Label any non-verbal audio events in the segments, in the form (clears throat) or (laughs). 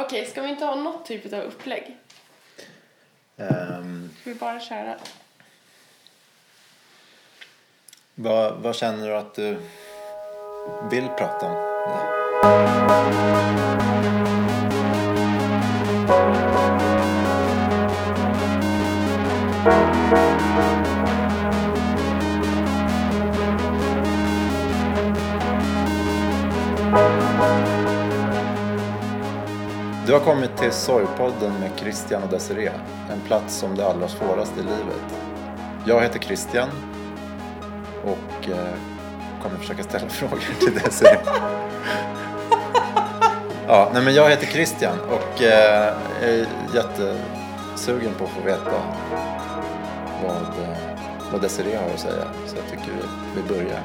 Okej, ska vi inte ha något typ av upplägg? Ehm, Ska vi bara köra? vad, vad känner du att du vill prata om? Ja. Du har kommit till Sorgpodden med Christian och Desiree. En plats som det allra svåraste i livet. Jag heter Christian och eh, kommer försöka ställa (laughs) frågor till Desiree. Ja, nej men jag heter Christian och eh, är jättesugen på att få veta vad, eh, vad Desiree har att säga. Så jag tycker vi, vi börjar.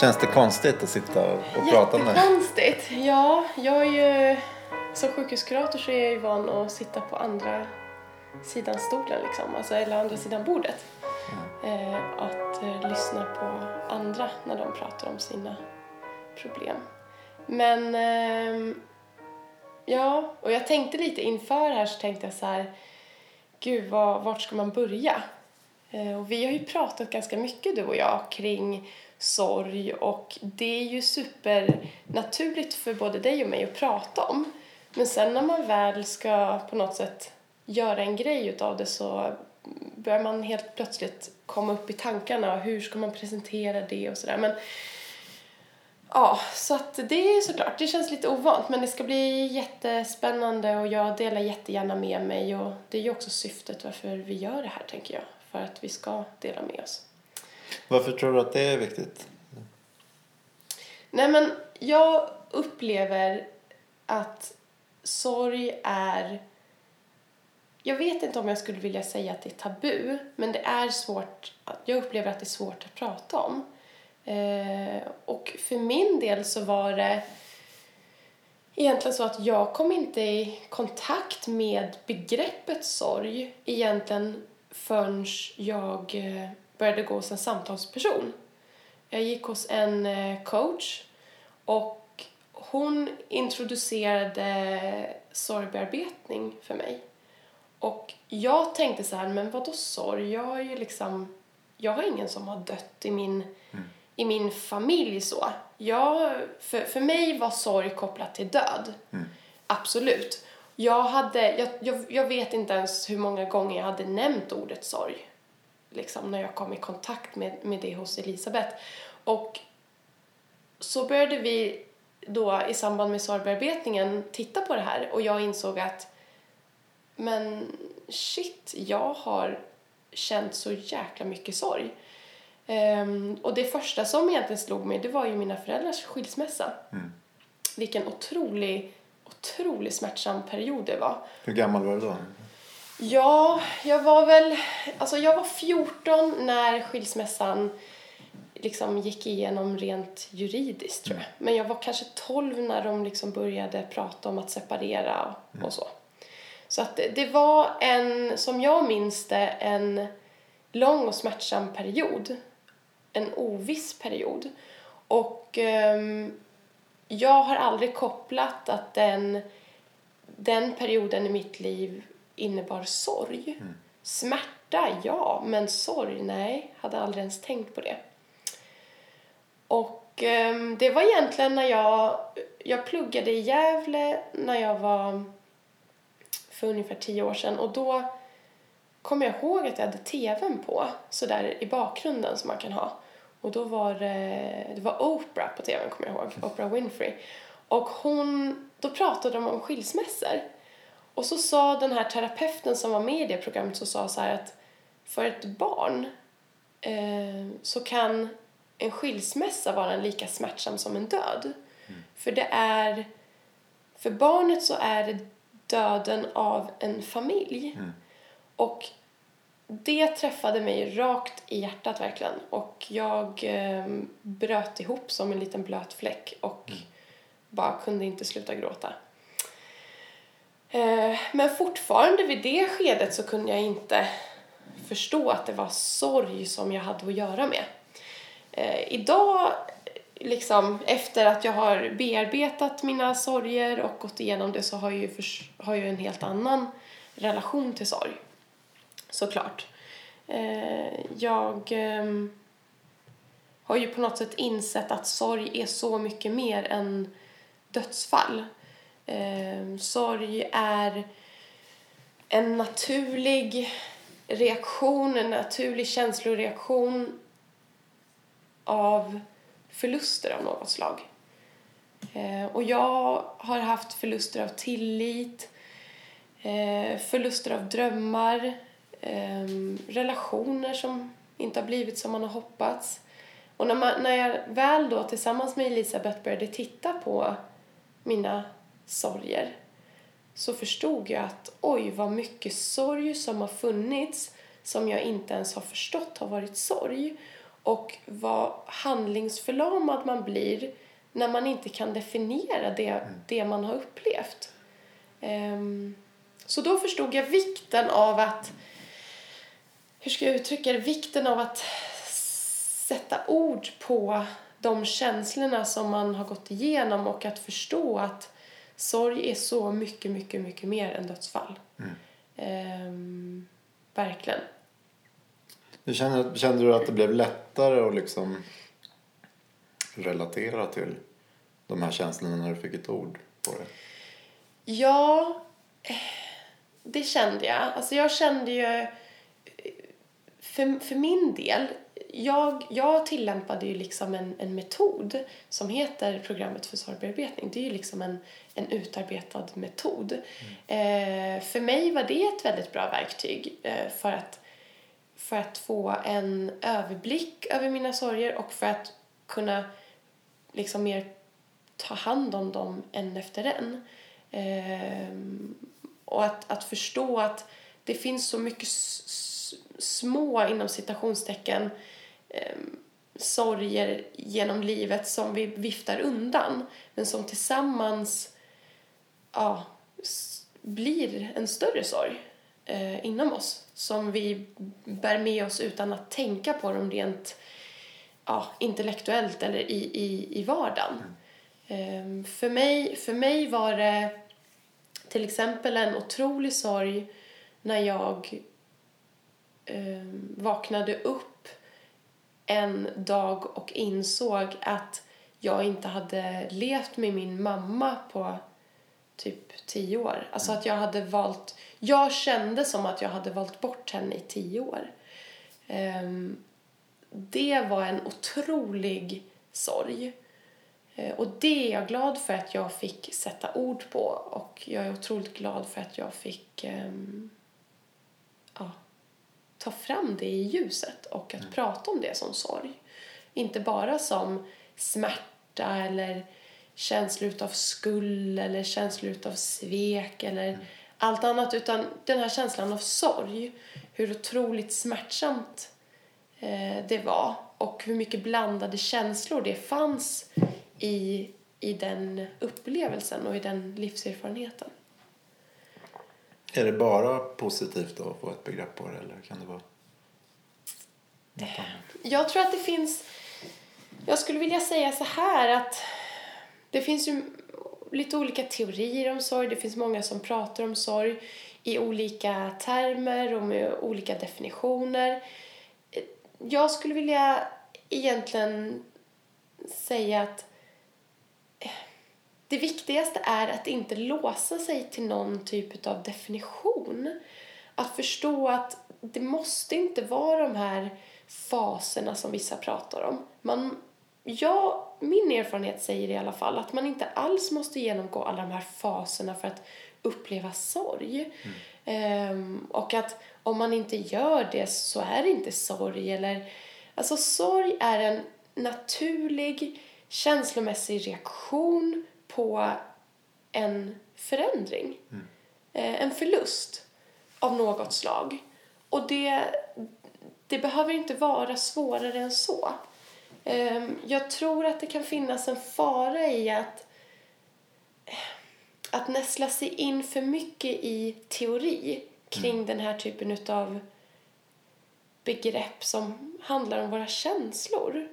Känns det konstigt att sitta och, prata med dig? Jättekonstigt. Ja, jag är ju... Som sjukhuskurator så är jag ju van att sitta på andra sidan stolen liksom, alltså, eller andra sidan bordet. Eh, att eh, lyssna på andra när de pratar om sina problem. Men ehm, ja, och jag tänkte lite inför här så tänkte jag så här, gud vad, vart ska man börja? Eh, och vi har ju pratat ganska mycket du och jag kring sorg och det är ju supernaturligt för både dig och mig att prata om. Men sen när man väl ska på något sätt göra en grej utav det så börjar man helt plötsligt komma upp i tankarna och hur ska man presentera det och sådär. Men ja, så att det är såklart, det känns lite ovant men det ska bli jättespännande och jag delar jättegärna med mig och det är ju också syftet varför vi gör det här tänker jag. För att vi ska dela med oss. Varför tror du att det är viktigt? Nej men jag upplever att sorg är... Jag vet inte om jag skulle vilja säga att det är tabu, men det är svårt. Jag upplever att det är svårt att prata om. Eh, och för min del så var det egentligen så att jag kom inte i kontakt med begreppet sorg egentligen förrän jag eh, började gå hos en samtalsperson. Jag gick hos en eh, coach och hon introducerade sorgbearbetning för mig. Och jag tänkte så här, men vadå sorg? Jag har ju liksom, jag har ingen som har dött i min, i min familj så. Jag, för, för mig var sorg kopplat till död. Absolut. Jag, hade, jag, jag, jag vet inte ens hur många gånger jag hade nämnt ordet sorg. Liksom när jag kom i kontakt med, med det hos Elisabeth. Och så började vi då i samband med sorgbearbetningen titta på det här och jag insåg att men shit, jag har känt så jäkla mycket sorg. Ehm, och det första som egentligen slog mig det var ju mina föräldrars skilsmässa. Vilken otrolig, otrolig smärtsam period det var. Hur gammal var du då? Ja, jag var väl... Alltså jag var 14 när skilsmässan liksom gick igenom rent juridiskt tror jag. Men jag var kanske 12 när de liksom började prata om att separera och, och så. Så att det, det var en, som jag minns det, en lång och smärtsam period. En oviss period. Och ehm, jag har aldrig kopplat att den, den perioden i mitt liv innebar sorg. Smärta, ja, men sorg, nej. Hade aldrig ens tänkt på det. Och ehm, det var egentligen när jag, jag pluggade i Gävle när jag var för ungefär tio år sedan och då kom jag ihåg att jag hade tvn på sådär i bakgrunden som man kan ha. Och då var det, det var Oprah på tvn kommer jag ihåg, Oprah Winfrey. Och hon, då pratade de om skilsmässor. Och så sa den här terapeuten som var med i det programmet så sa så här att för ett barn eh, så kan en skilsmässa vara lika smärtsam som en död. För det är För barnet så är det döden av en familj. Och det träffade mig rakt i hjärtat verkligen. Och jag eh, bröt ihop som en liten blöt fläck och bara kunde inte sluta gråta. Eh, men fortfarande vid det skedet så kunde jag inte förstå att det var sorg som jag hade att göra med. Eh, idag, liksom efter att jag har bearbetat mina sorger och gått igenom det så har jag ju har jag en helt annan relation till sorg. Såklart. Eh, jag ehm, har ju på något sätt insett att sorg är så mycket mer än dödsfall. Eh, sorg är en naturlig reaktion, en naturlig känsloreaktion av förluster av något slag. Eh, och jag har haft förluster av tillit, eh, förluster av drömmar, eh, relationer som inte har blivit som man har hoppats. Och när, man, när jag väl då tillsammans med Elisabeth började titta på mina sorger så förstod jag att oj vad mycket sorg som har funnits som jag inte ens har förstått har varit sorg och vad handlingsförlamad man blir när man inte kan definiera det, det man har upplevt. Um, så då förstod jag vikten av att, hur ska jag uttrycka det, vikten av att sätta ord på de känslorna som man har gått igenom och att förstå att sorg är så mycket, mycket, mycket mer än dödsfall. Ehm, verkligen. Du känner, kände du att det blev lättare att liksom relatera till de här känslorna när du fick ett ord på det? Ja, det kände jag. Alltså jag kände ju, för, för min del, jag, jag tillämpade ju liksom en, en metod som heter programmet för sorgbearbetning. Det är ju liksom en, en utarbetad metod. Eh, för mig var det ett väldigt bra verktyg eh, för, att, för att få en överblick över mina sorger och för att kunna liksom mer ta hand om dem en efter en. Ehm, och att, att förstå att det finns så mycket s- små, inom citationstecken, ehm, sorger genom livet som vi viftar undan men som tillsammans ja, blir en större sorg eh, inom oss som vi bär med oss utan att tänka på dem rent ja, intellektuellt eller i, i, i vardagen. Ehm, för, mig, för mig var det till exempel en otrolig sorg när jag eh, vaknade upp en dag och insåg att jag inte hade levt med min mamma på typ tio år. Alltså att jag hade valt... Jag kände som att jag hade valt bort henne i tio år. Um, det var en otrolig sorg. Uh, Och det är jag glad för att jag fick sätta ord på och jag är otroligt glad för att jag fick um, ta fram det i ljuset och att prata om det som sorg. Inte bara som smärta eller känslor av skuld eller känslor av svek eller allt annat utan den här känslan av sorg. Hur otroligt smärtsamt eh, det var och hur mycket blandade känslor det fanns i, i den upplevelsen och i den livserfarenheten. Är det bara positivt då att få ett begrepp på det eller kan det vara något annat? Jag tror att det finns... Jag skulle vilja säga så här att det finns ju lite olika teorier om sorg. Det finns många som pratar om sorg i olika termer och med olika definitioner. Jag skulle vilja egentligen säga att det viktigaste är att inte låsa sig till någon typ av definition. Att förstå att det måste inte vara de här faserna som vissa pratar om. Man, jag, min erfarenhet säger i alla fall att man inte alls måste genomgå alla de här faserna för att uppleva sorg. Ehm, och att om man inte gör det så är det inte sorg. Eller, alltså sorg är en naturlig känslomässig reaktion på en förändring. Eh, en förlust av något slag. Och det, det behöver inte vara svårare än så. Eh, jag tror att det kan finnas en fara i att att näsla sig in för mycket i teori kring den här typen av begrepp som handlar om våra känslor.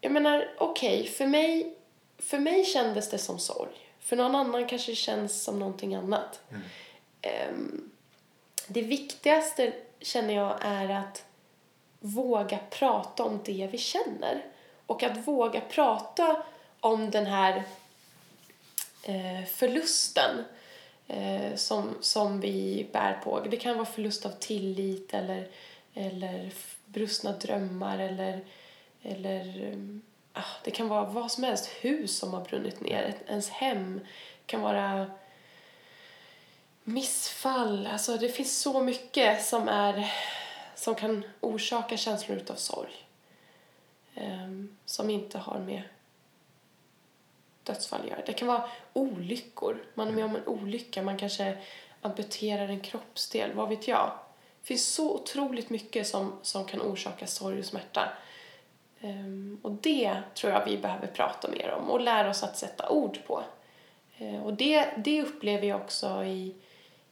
Jag menar, okej, okay, för, mig, för mig kändes det som sorg. För någon annan kanske det känns som någonting annat. Mm. Um, det viktigaste känner jag är att våga prata om det vi känner. Och att våga prata om den här eh, förlusten eh, som, som vi bär på. Det kan vara förlust av tillit eller, eller brustna drömmar eller, eller ah, det kan vara vad som helst. Hus som har brunnit ner, ens hem kan vara missfall. Alltså det finns så mycket som, är, som kan orsaka känslor av sorg. Um, som inte har med dödsfall gör. Det kan vara olyckor. Man är med om en olycka. Man kanske amputerar en kroppsdel. Vad vet jag? Det finns så otroligt mycket som, som kan orsaka sorg och smärta. Um, och det tror jag vi behöver prata mer om och lära oss att sätta ord på. Uh, och det, det upplever jag också i,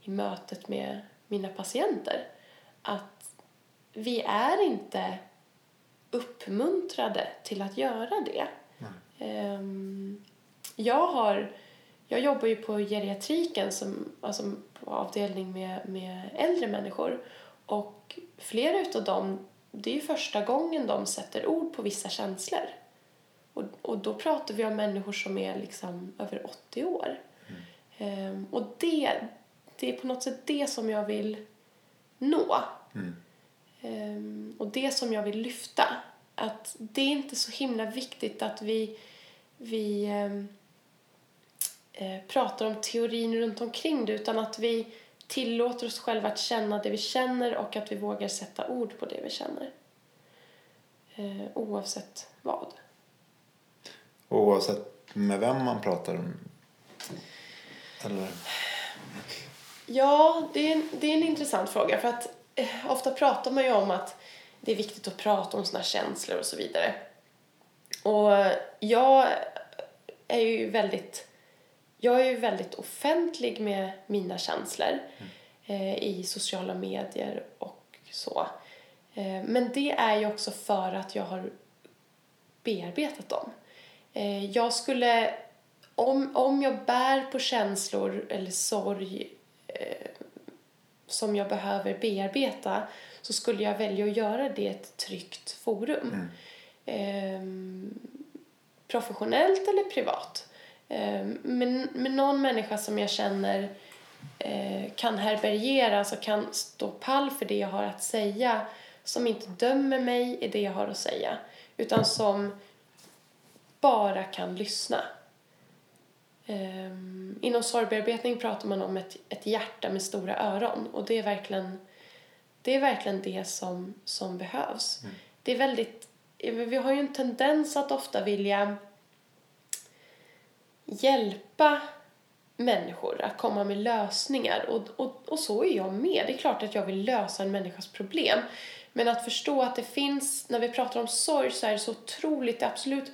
i mötet med mina patienter. Att vi är inte uppmuntrade till att göra det. Um, jag har jag jobbar ju på geriatriken som alltså på avdelning med, med äldre människor och flera utav dem det är ju första gången de sätter ord på vissa känslor. Och, och då pratar vi om människor som är liksom över 80 år. Mm. Um, och det, det är på något sätt det som jag vill nå. Mm. Um, och det som jag vill lyfta. Att det är inte så himla viktigt att vi, vi um, Eh, pratar om teorin runt omkring det utan att vi tillåter oss själva att känna det vi känner och att vi vågar sätta ord på det vi känner. Eh, oavsett vad. Oavsett med vem man pratar om? Eller? Ja, det är, en, det är en intressant fråga för att eh, ofta pratar man ju om att det är viktigt att prata om såna känslor och så vidare. Och jag är ju väldigt jag är ju väldigt offentlig med mina känslor mm. i sociala medier och så. Eh, men det är ju också för att jag har bearbetat dem. Eh, jag skulle, om, om jag bär på känslor eller sorg som jag behöver bearbeta så skulle jag välja att göra det i ett tryggt forum. Mm. Ehm, professionellt eller privat. Ehm, men, men någon människa som jag känner eh, kan härbärgera, alltså kan stå pall för det jag har att säga, som inte dömer mig i det jag har att säga, utan som bara kan lyssna. Um, inom sorgbearbetning pratar man om ett, ett hjärta med stora öron och det är verkligen det, är verkligen det som, som behövs. Mm. Det är väldigt, vi har ju en tendens att ofta vilja hjälpa människor att komma med lösningar. Och, och, och så är jag med. Det är klart att jag vill lösa en människas problem. Men att förstå att det finns, när vi pratar om sorg så är det så otroligt, absolut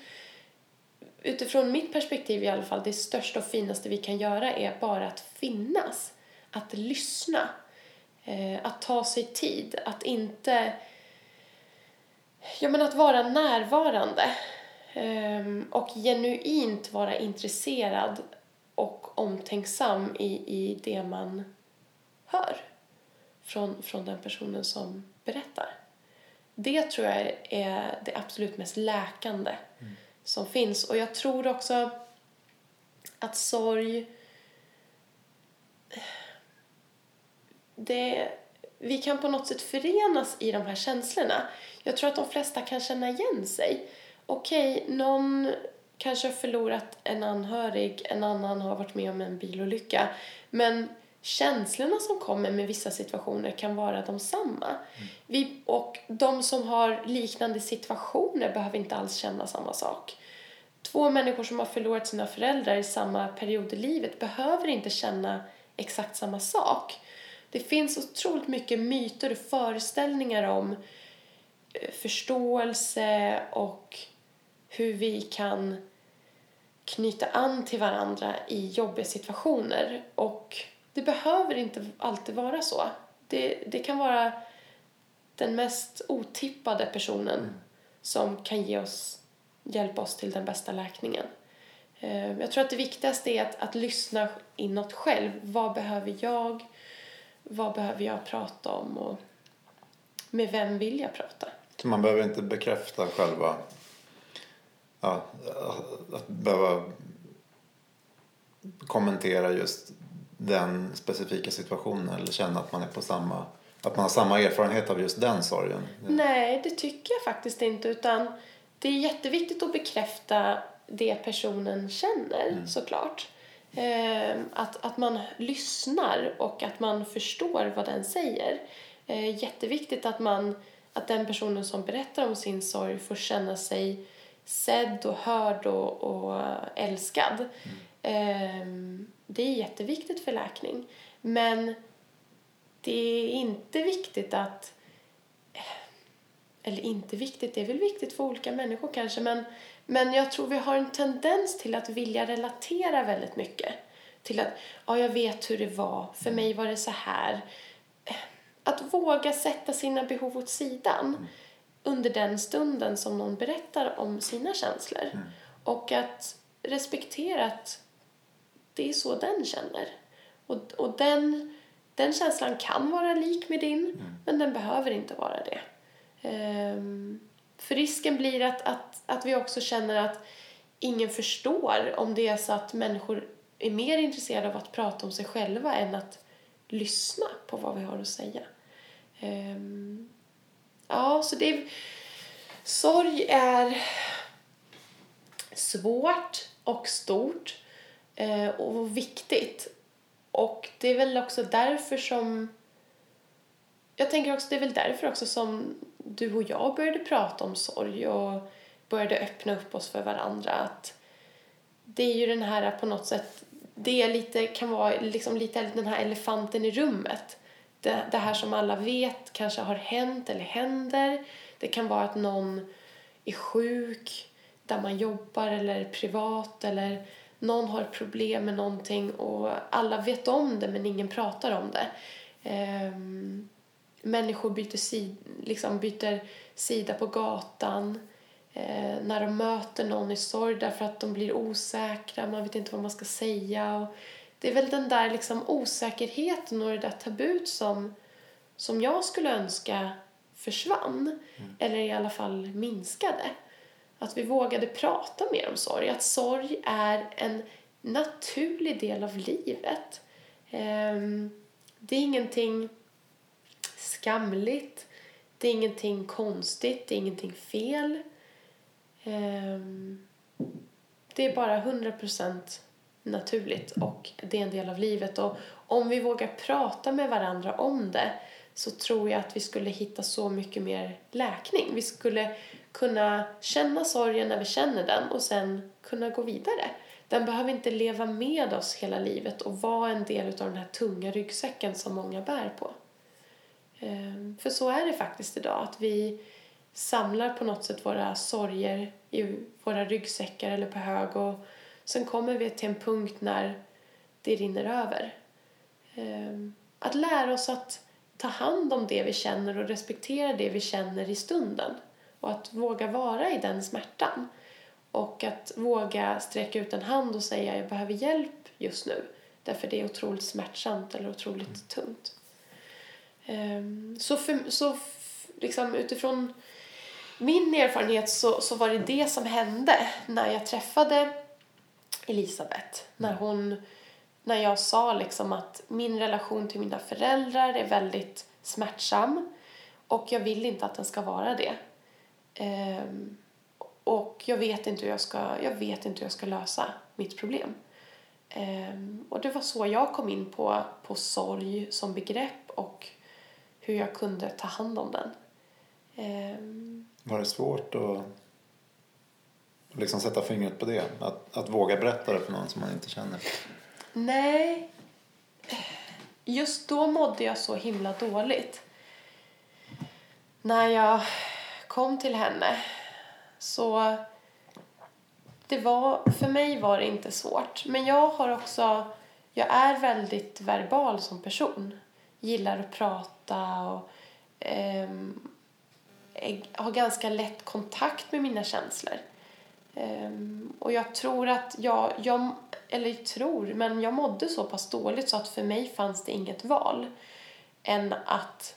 utifrån mitt perspektiv i alla fall, det största och finaste vi kan göra är bara att finnas. Att lyssna. Eh, att ta sig tid. Att inte... Ja, men att vara närvarande. Um, och genuint vara intresserad och omtänksam i, i det man hör från, från den personen som berättar. Det tror jag är det absolut mest läkande mm. som finns. Och jag tror också att sorg... Det, vi kan på något sätt förenas i de här känslorna. Jag tror att de flesta kan känna igen sig okej, okay, någon kanske har förlorat en anhörig, en annan har varit med om en bilolycka. Men känslorna som kommer med vissa situationer kan vara de samma. Mm. Vi, och de som har liknande situationer behöver inte alls känna samma sak. två människor som har förlorat sina föräldrar i samma period i livet behöver inte känna exakt samma sak. Det finns otroligt mycket myter och föreställningar om eh, förståelse och hur vi kan knyta an till varandra i jobbiga situationer. Och det behöver inte alltid vara så. Det, det kan vara den mest otippade personen mm. som kan ge oss, hjälpa oss till den bästa läkningen. Eh, jag tror att det viktigaste är att, att lyssna inåt själv. Vad behöver jag? Vad behöver jag prata om? Och med vem vill jag prata? Så man behöver inte bekräfta själva ja, att behöva kommentera just den specifika situationen eller känna att man är på samma att man har samma erfarenhet av just den sorgen? Nej, det tycker jag faktiskt inte. Utan det är jätteviktigt att bekräfta det personen känner mm. såklart. Eh, att, att man lyssnar och att man förstår vad den säger. Eh, jätteviktigt att, man, att den personen som berättar om sin sorg får känna sig sedd och hörd och, och älskad. Mm. Eh, det är jätteviktigt för läkning. Men det är inte viktigt att... Eh, eller inte viktigt, det är väl viktigt för olika människor kanske men, men jag tror vi har en tendens till att vilja relatera väldigt mycket. Till att, ja jag vet hur det var, för mig var det så här. Eh, att våga sätta sina behov åt sidan mm under den stunden som någon berättar om sina känslor. Mm. Och att respektera att det är så den känner. Och, och den den känslan kan vara lik med din, mm. men den behöver inte vara det. Um, för risken blir att, att, att vi också känner att ingen förstår om det är så att människor är mer intresserade av att prata om sig själva än att lyssna på vad vi har att säga. Um, ja, så det är... Sorg är svårt och stort eh, och viktigt. Och det är väl också därför som... Jag tänker också det är väl därför också som du och jag började prata om sorg och började öppna upp oss för varandra. Att det är ju den här på något sätt, det lite, kan vara liksom lite den här elefanten i rummet. Det, det här som alla vet kanske har hänt eller händer. Det kan vara att någon är sjuk där man jobbar eller privat eller någon har problem med någonting och alla vet om det men ingen pratar om det. Ehm, människor byter, sid, liksom byter sida på gatan ehm, när de möter någon i sorg därför att de blir osäkra, man vet inte vad man ska säga. Och det är väl den där liksom osäkerheten och det där tabut som, som jag skulle önska försvann mm. eller i alla fall minskade. Att vi vågade prata mer om sorg. Att sorg är en naturlig del av livet. Ehm, det är ingenting skamligt. Det är ingenting konstigt. Det är ingenting fel. Ehm, det är bara 100% naturligt och det är en del av livet. Och om vi vågar prata med varandra om det så tror jag att vi skulle hitta så mycket mer läkning. Vi skulle kunna känna sorgen när vi känner den och sen kunna gå vidare. Den behöver inte leva med oss hela livet och vara en del av den här tunga ryggsäcken som många bär på. Ehm, för så är det faktiskt idag, att vi samlar på något sätt våra sorger i våra ryggsäckar eller på hög och sen kommer vi till en punkt när det rinner över. Ehm, att lära oss att ta hand om det vi känner och respektera det vi känner i stunden och att våga vara i den smärtan. Och att våga sträcka ut en hand och säga jag behöver hjälp just nu. Därför det är otroligt smärtsamt eller otroligt tungt. Ehm, så för, så liksom utifrån min erfarenhet så, så var det det som hände när jag träffade Elisabeth. När, hon, när jag sa liksom att min relation till mina föräldrar är väldigt smärtsam och jag vill inte att den ska vara det. Um, och jag vet, inte hur jag, ska, jag vet inte hur jag ska lösa mitt problem. Um, och det var så jag kom in på, på sorg som begrepp och hur jag kunde ta hand om den. Um, var det svårt att liksom sätta fingret på det? Att, att våga berätta det för någon som man inte känner? Nej. Just då mådde jag så himla dåligt. När jag kom till henne så det var, för mig var det inte svårt. Men jag har också, jag är väldigt verbal som person. Gillar att prata och eh, har ganska lätt kontakt med mina känslor. Ehm, och jag tror att jag, jag, eller tror, men jag mådde så pass dåligt så att för mig fanns det inget val än att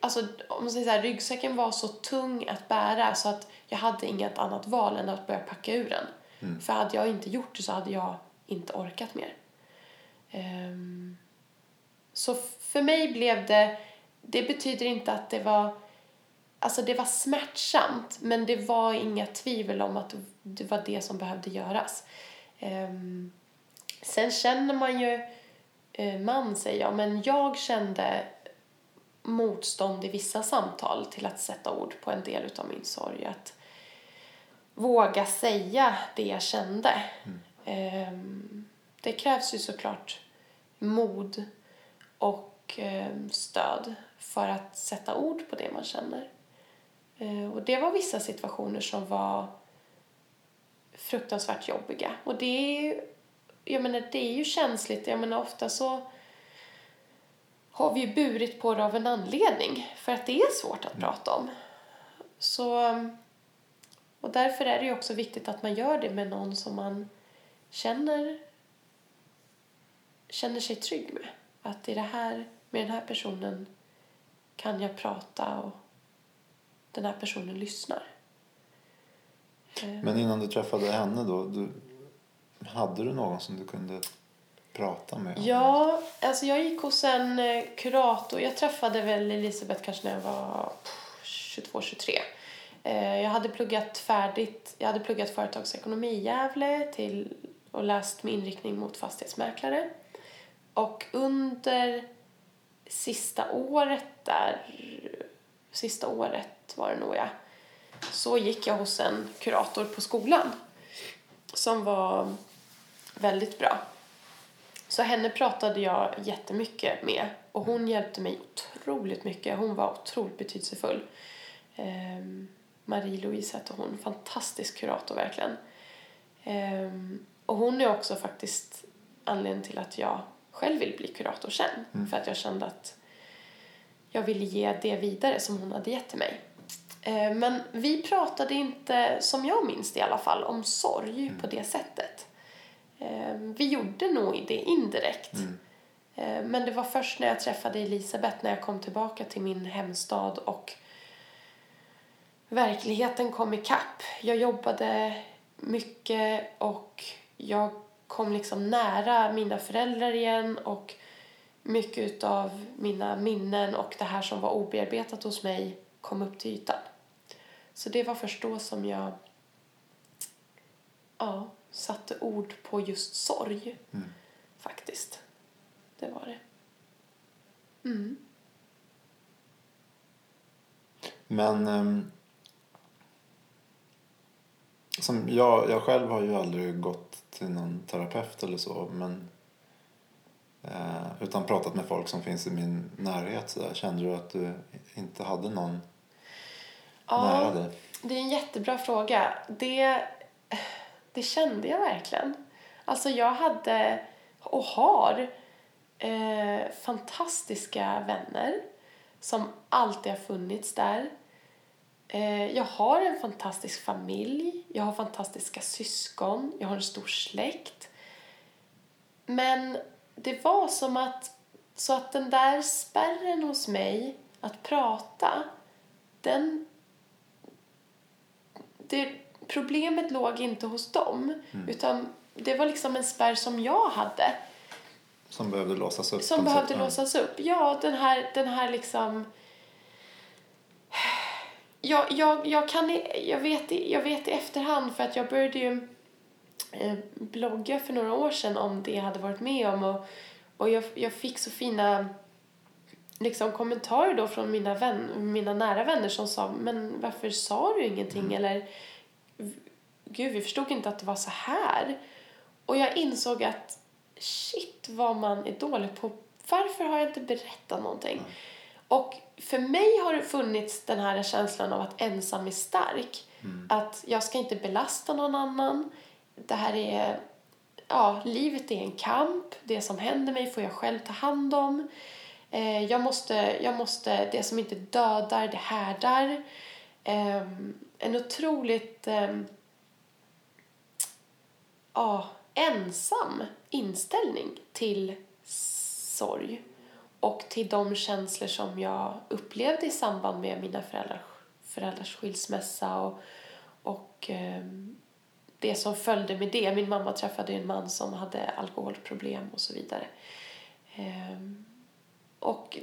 Alltså om man säger så här, ryggsäcken var så tung att bära så att jag hade inget annat val än att börja packa ur den. För hade jag inte gjort det så hade jag inte orkat mer. Ehm, så för mig blev det, det betyder inte att det var, alltså det var smärtsamt men det var inga tvivel om att det var det som behövde göras. Ehm, sen känner man ju, eh, man säger jag, men jag kände motstånd i vissa samtal till att sätta ord på en del av min sorg. Att våga säga det jag kände. Ehm, det krävs ju såklart mod och ehm, stöd för att sätta ord på det man känner. Eh, och det var vissa situationer som var fruktansvärt jobbiga. Och det är ju, jag menar, det är ju känsligt. Jag menar, ofta så har vi ju burit på det av en anledning. För att det är svårt att prata om. Så, och därför är det också viktigt att man gör det med någon som man känner, känner sig trygg med. Att i det här, med den här personen kan jag prata och den här personen lyssnar. Eh, Men innan du träffade henne då, du, hade du någon som du kunde prata med? Ja, alltså jag gick hos en eh, kurator. Jag träffade väl Elisabeth kanske när jag var 22-23. Jag hade pluggat färdigt. Jag hade pluggat företagsekonomi i Gävle till, och läst med inriktning mot fastighetsmäklare. Och under sista året där, sista året var det nog ja, så gick jag hos en kurator på skolan som var väldigt bra. Så henne pratade jag jättemycket med och hon hjälpte mig otroligt mycket. Hon var otroligt betydelsefull. Ehm, Marie-Louise hette hon. Fantastisk kurator verkligen. Ehm, och hon är också faktiskt anledningen till att jag själv vill bli kurator sen. För att jag kände att jag ville ge det vidare som hon hade gett till mig. Ehm, men vi pratade inte, som jag minns det i alla fall, om sorg på det sättet. Eh, Vi gjorde nog det indirekt. Eh, Men det var först när jag träffade Elisabeth när jag kom tillbaka till min hemstad och verkligheten kom ikapp. Jag jobbade mycket och jag kom liksom nära mina föräldrar igen och mycket av mina minnen och det här som var obearbetat hos mig kom upp till ytan. Så det var först då som jag ja, satte ord på just sorg. Faktiskt. Det var det. Mm. Men ehm, som jag, jag själv har ju aldrig gått till någon terapeut eller så. Men, eh, utan pratat med folk som finns i min närhet. Så där. Kände du att du inte hade någon nära dig? Det är en jättebra fråga. Det, det kände jag verkligen. Alltså jag hade och har eh, fantastiska vänner som alltid har funnits där. Eh, jag har en fantastisk familj, jag har fantastiska syskon, jag har en stor släkt. Men det var som att, så att den där spärren hos mig att prata, den det, problemet låg inte hos dem. Utan det var liksom en spärr som jag hade. Som behövde låsas upp? Som behövde sätt? Låsas upp. Ja, den här, den här liksom... Jag, jag, jag, kan, jag, vet, jag vet i efterhand för att jag började ju eh, blogga för några år sedan om det jag hade varit med om och, och jag, jag fick så fina liksom, kommentarer då från mina, vän, mina nära vänner som sa men varför sa du ingenting eller gud, vi förstod inte att det var så här. Och jag insåg att shit vad man är dålig på. Varför har jag inte berättat någonting? Mm. Och för mig har det funnits den här känslan av att ensam är stark. Mm. Att jag ska inte belasta någon annan. Det här är, ja, livet är en kamp. Det som händer mig får jag själv ta hand om. Eh, jag, måste, jag måste, det som inte dödar, det härdar. Eh, en otroligt eh, ah, ensam inställning till sorg och till de känslor som jag upplevde i samband med mina föräldrars, föräldrars skilsmässa och, och eh, det som följde med det. Min mamma träffade en man som hade alkoholproblem och så vidare. Eh, och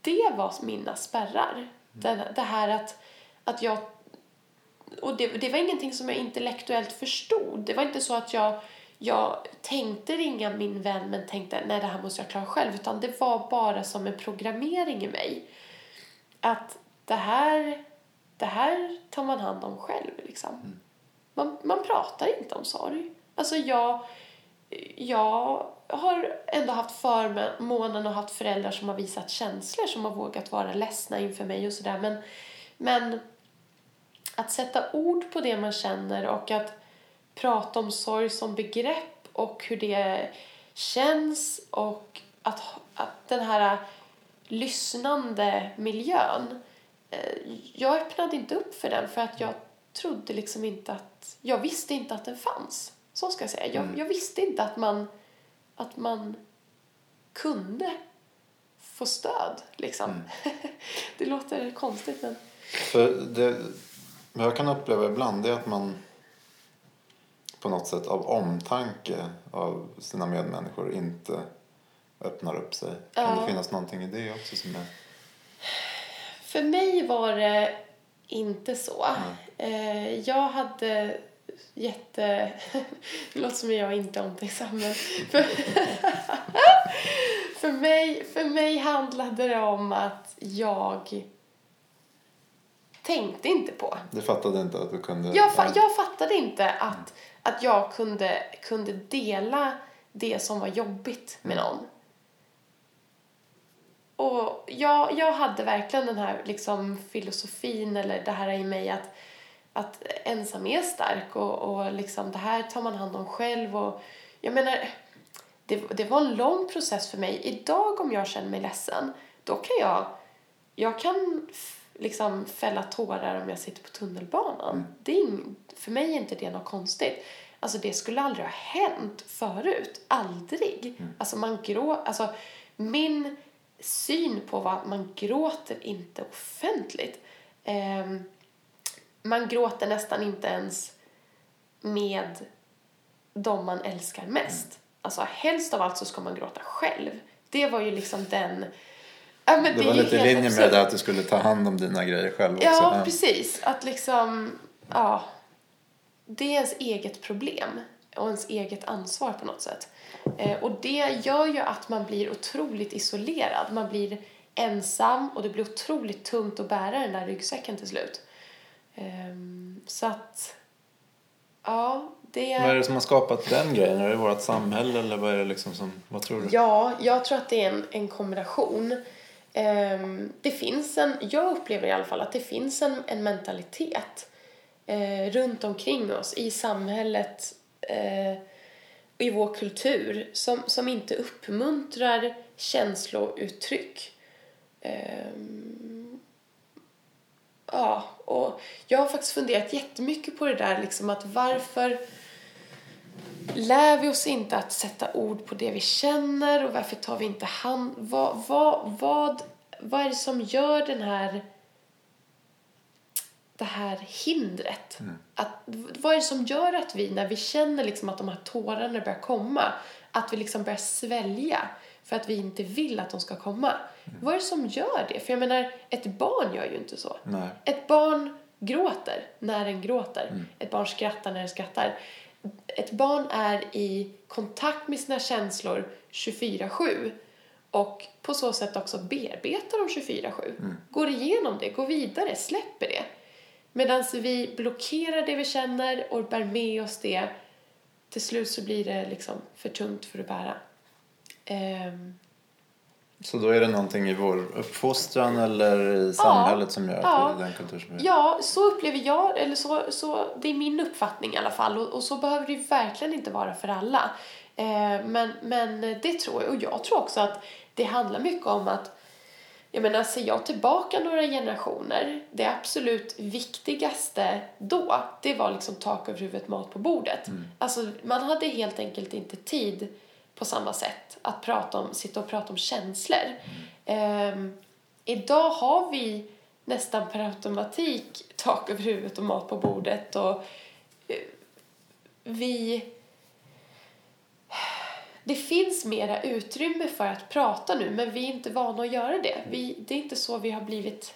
det var mina spärrar. Mm. Det, det här att, att jag... Och det, det var ingenting som jag intellektuellt förstod. Det var inte så att jag jag tänkte ringa min vän men tänkte nej det här måste jag klara själv. Utan det var bara som en programmering i mig. Att det här, det här tar man hand om själv liksom. Mm. Man, man pratar inte om sorg. Alltså jag, jag har ändå haft förmånen och haft föräldrar som har visat känslor som har vågat vara ledsna inför mig och sådär. Men, men att sätta ord på det man känner och att prata om sorg som begrepp och hur det känns och att, att den här lyssnande miljön eh, jag öppnade inte upp för den för att jag trodde liksom inte att jag visste inte att den fanns. Så ska jag säga. Jag, mm. jag visste inte att man att man kunde få stöd liksom. Mm. (laughs) det låter konstigt men för det, jag kan uppleva ibland är att man på något sätt av omtanke av sina medmänniskor inte öppnar upp sig. Ja. Kan det finnas någonting i det också som är... För mig var det inte så. Mm. Jag hade jätte... (laughs) Det låter som jag inte är omtänksam men (laughs) för... för, mig, för mig handlade det om att jag tänkte inte på. Du fattade inte att du kunde... Jag, fa jag fattade inte att att jag kunde, kunde dela det som var jobbigt med någon. Och jag, jag hade verkligen den här liksom filosofin eller det här i mig att, att ensam är stark och, och liksom det här tar man hand om själv. Och jag menar, det, det var en lång process för mig. Idag om jag känner mig ledsen, då kan jag, jag kan liksom fälla tårar om jag sitter på tunnelbanan. Mm. Det är ing, för mig är inte det något konstigt. Alltså det skulle aldrig ha hänt förut. Aldrig. Mm. Alltså man grå, alltså min syn på vad man gråter inte offentligt. Eh, man gråter nästan inte ens med de man älskar mest. Mm. Alltså helst av allt så ska man gråta själv. Det var ju liksom den Ja, det, det var lite i linje med det att du skulle ta hand om dina grejer själv också. Ja, precis. Att liksom, ja. Det är ens eget problem och ens eget ansvar på något sätt. Eh, och det gör ju att man blir otroligt isolerad. Man blir ensam och det blir otroligt tungt att bära den där ryggsäcken till slut. Eh, så att, ja, det... Vad är det som har skapat den grejen? Är det vårt samhälle eller vad är det liksom som, vad tror du? Ja, jag tror att det är en, en kombination. Um, det finns en, jag upplever i alla fall att det finns en, en mentalitet uh, runt omkring oss i samhället uh, i vår kultur som, som inte uppmuntrar känslouttryck. Um, ja, och jag har faktiskt funderat jättemycket på det där liksom att varför lär vi oss inte att sätta ord på det vi känner och varför tar vi inte hand... Vad, vad, vad, vad är det som gör den här det här hindret? Mm. Att, vad är det som gör att vi, när vi känner liksom att de här tårarna börjar komma, att vi liksom börjar svälja för att vi inte vill att de ska komma? Vad är det som gör det? För jag menar, ett barn gör ju inte så. Nej. Ett barn gråter när den gråter. Mm. Ett barn skrattar när den skrattar ett barn är i kontakt med sina känslor 24-7 och på så sätt också bearbetar dem 24-7. Mm. Går igenom det, går vidare, släpper det. Medan vi blockerar det vi känner och bär med oss det. Till slut så blir det liksom för tungt för att bära. Ehm, Så då är det någonting i vår uppfostran eller i samhället som gör att Ja. vi är den kultur som är? Ja, så upplever jag, eller så, så, det är min uppfattning i alla fall. Och, och så behöver det ju verkligen inte vara för alla. Eh, men, men det tror jag, och jag tror också att det handlar mycket om att jag menar, ser jag tillbaka några generationer, det absolut viktigaste då, det var liksom tak över huvudet, mat på bordet. Alltså, man hade helt enkelt inte tid på samma sätt att prata om, sitta och prata om känslor. Ehm, idag har vi nästan per automatik tak över huvudet och mat på bordet och eh, vi det finns mera utrymme för att prata nu, men vi är inte vana att göra det. Vi, det är inte så vi har blivit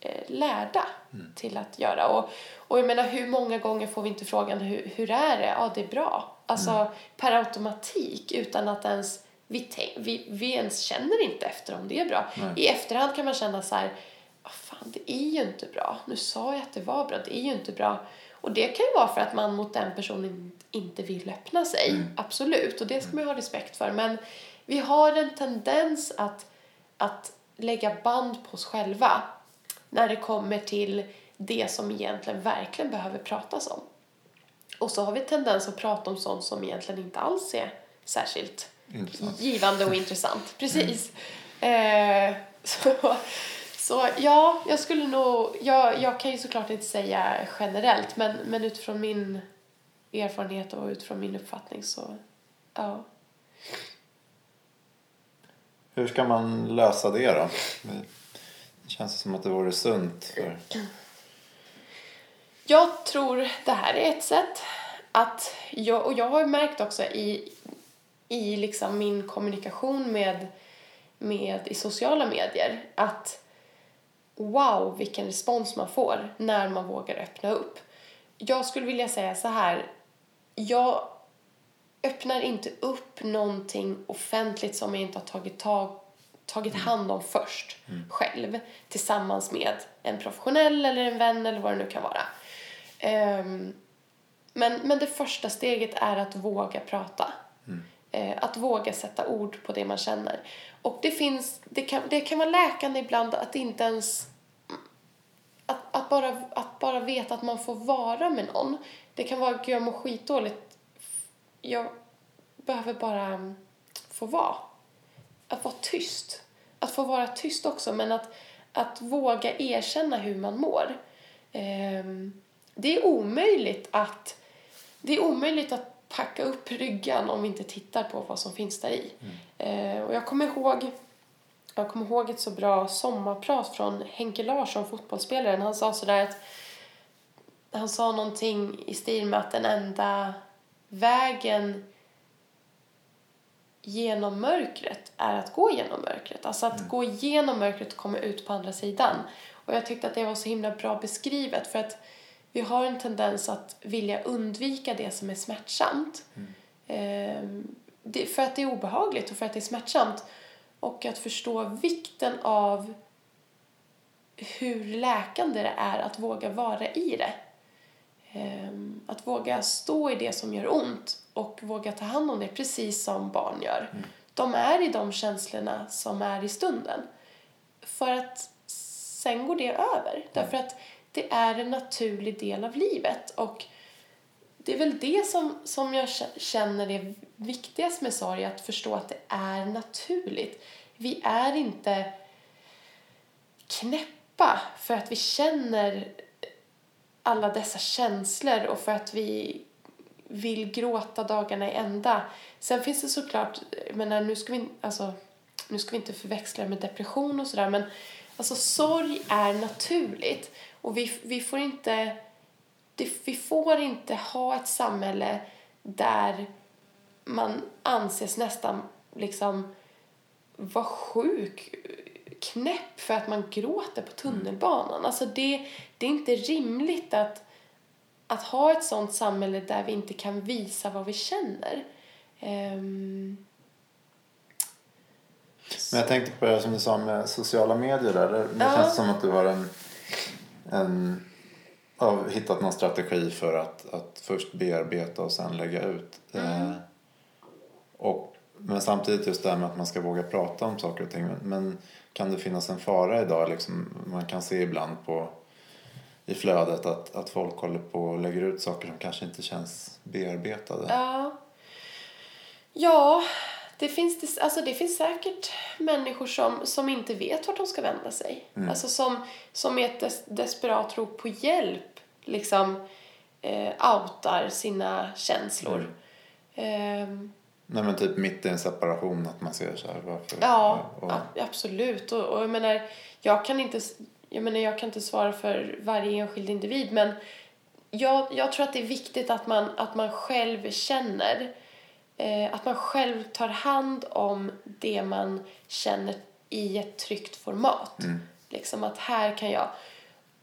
eh, lärda till att göra. Och, och jag menar, hur många gånger får vi inte frågan hur, hur är det? Ja, det är bra. Alltså per automatik utan att ens vi, vi, vi ens känner inte efter om det är bra. I efterhand kan man känna så här, "Ah, fan det är ju inte bra. Nu sa jag att det var bra, det är ju inte bra. Och det kan ju vara för att man mot den personen inte vill öppna sig. Absolut, och det ska man ju ha respekt för. Men vi har en tendens att, att lägga band på oss själva när det kommer till det som egentligen verkligen behöver pratas om. Och så har vi tendens att prata om sånt som egentligen inte alls är särskilt Intressant. givande och intressant. Precis. Eh, så, så ja, jag skulle nog... Jag, jag kan ju såklart inte säga generellt, men, men utifrån min erfarenhet och utifrån min uppfattning så... Ja. Hur ska man lösa det då? Det känns som att det vore sunt för... Jag tror det här är ett sätt att... Jag, och jag har märkt också i, i liksom min kommunikation med, med i sociala medier att wow vilken respons man får när man vågar öppna upp. Jag skulle vilja säga så här. Jag öppnar inte upp någonting offentligt som jag inte har tagit, tag, tagit hand om först själv tillsammans med en professionell eller en vän eller vad det nu kan vara. Ehm, men, men det första steget är att våga prata. Eh, att våga sätta ord på det man känner. Och det finns, det kan, det kan vara läkande ibland att inte ens att, att, bara, att bara veta att man får vara med någon. Det kan vara, gud jag mår skitdåligt. Jag behöver bara få vara. Att vara tyst. Att få vara tyst också, men att, att våga erkänna hur man mår. Ehm, det är omöjligt att det är omöjligt att packa upp ryggan om vi inte tittar på vad som finns där i. Eh, och jag kommer ihåg jag kommer ihåg ett så bra sommarprat från Henke Larsson, fotbollsspelaren. Han sa sådär att han sa någonting i stil med att den enda vägen genom mörkret är att gå genom mörkret. Alltså att gå igenom mörkret och komma ut på andra sidan. Och jag tyckte att det var så himla bra beskrivet för att vi har en tendens att vilja undvika det som är smärtsamt. Ehm, det, för att det är obehagligt och för att det är smärtsamt. Och att förstå vikten av hur läkande det är att våga vara i det. Ehm, Att våga stå i det som gör ont och våga ta hand om det precis som barn gör. De är i de känslorna som är i stunden. För att sen går det över. Därför att det är en naturlig del av livet. Och det är väl det som, som jag känner är viktigast med sorg, att förstå att det är naturligt. Vi är inte knäppa för att vi känner alla dessa känslor och för att vi vill gråta dagarna i ända. Sen finns det såklart, menar, nu ska vi, alltså, nu ska vi inte förväxla det med depression och sådär, men alltså sorg är naturligt och vi, vi får inte det, vi får inte ha ett samhälle där man anses nästan liksom vara sjuk, knäpp för att man gråter på tunnelbanan. Alltså det, det är inte rimligt att, att ha ett sånt samhälle där vi inte kan visa vad vi känner. Ehm, Men jag tänkte på det som du sa med sociala medier där. Det, det Ja. känns som att du har en, en ja, hittat någon strategi för att, att först bearbeta och sen lägga ut. Eh, och, men samtidigt just det här med att man ska våga prata om saker och ting. Men, men kan det finnas en fara idag? Liksom, man kan se ibland på i flödet att, att folk håller på och lägger ut saker som kanske inte känns bearbetade. Ja. Ja, det finns, alltså det finns säkert människor som, som inte vet vart de ska vända sig. Alltså som, som i ett des, desperat rop på hjälp liksom eh, outar sina känslor. Ehm, Nej men typ mitt i en separation att man ser så här varför. Ja, och, absolut. Och, och jag menar, jag kan inte, jag menar, jag kan inte svara för varje enskild individ, men jag, jag tror att det är viktigt att man, att man själv känner, eh, att man själv tar hand om det man känner i ett tryggt format. Liksom att här kan jag...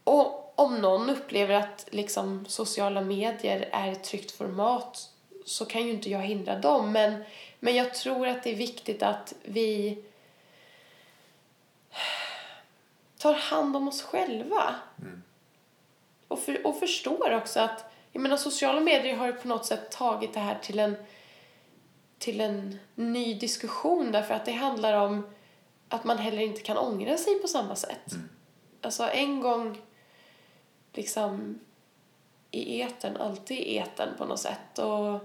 Och om någon upplever att liksom, sociala medier är ett tryggt format så kan ju inte jag hindra dem. Men, men jag tror att det är viktigt att vi tar hand om oss själva. Och, för, och förstår också att jag menar, sociala medier har på något sätt tagit det här till en, till en ny diskussion därför att det handlar om att man heller inte kan ångra sig på samma sätt. Alltså en gång liksom i etern, alltid i etern på något sätt. Och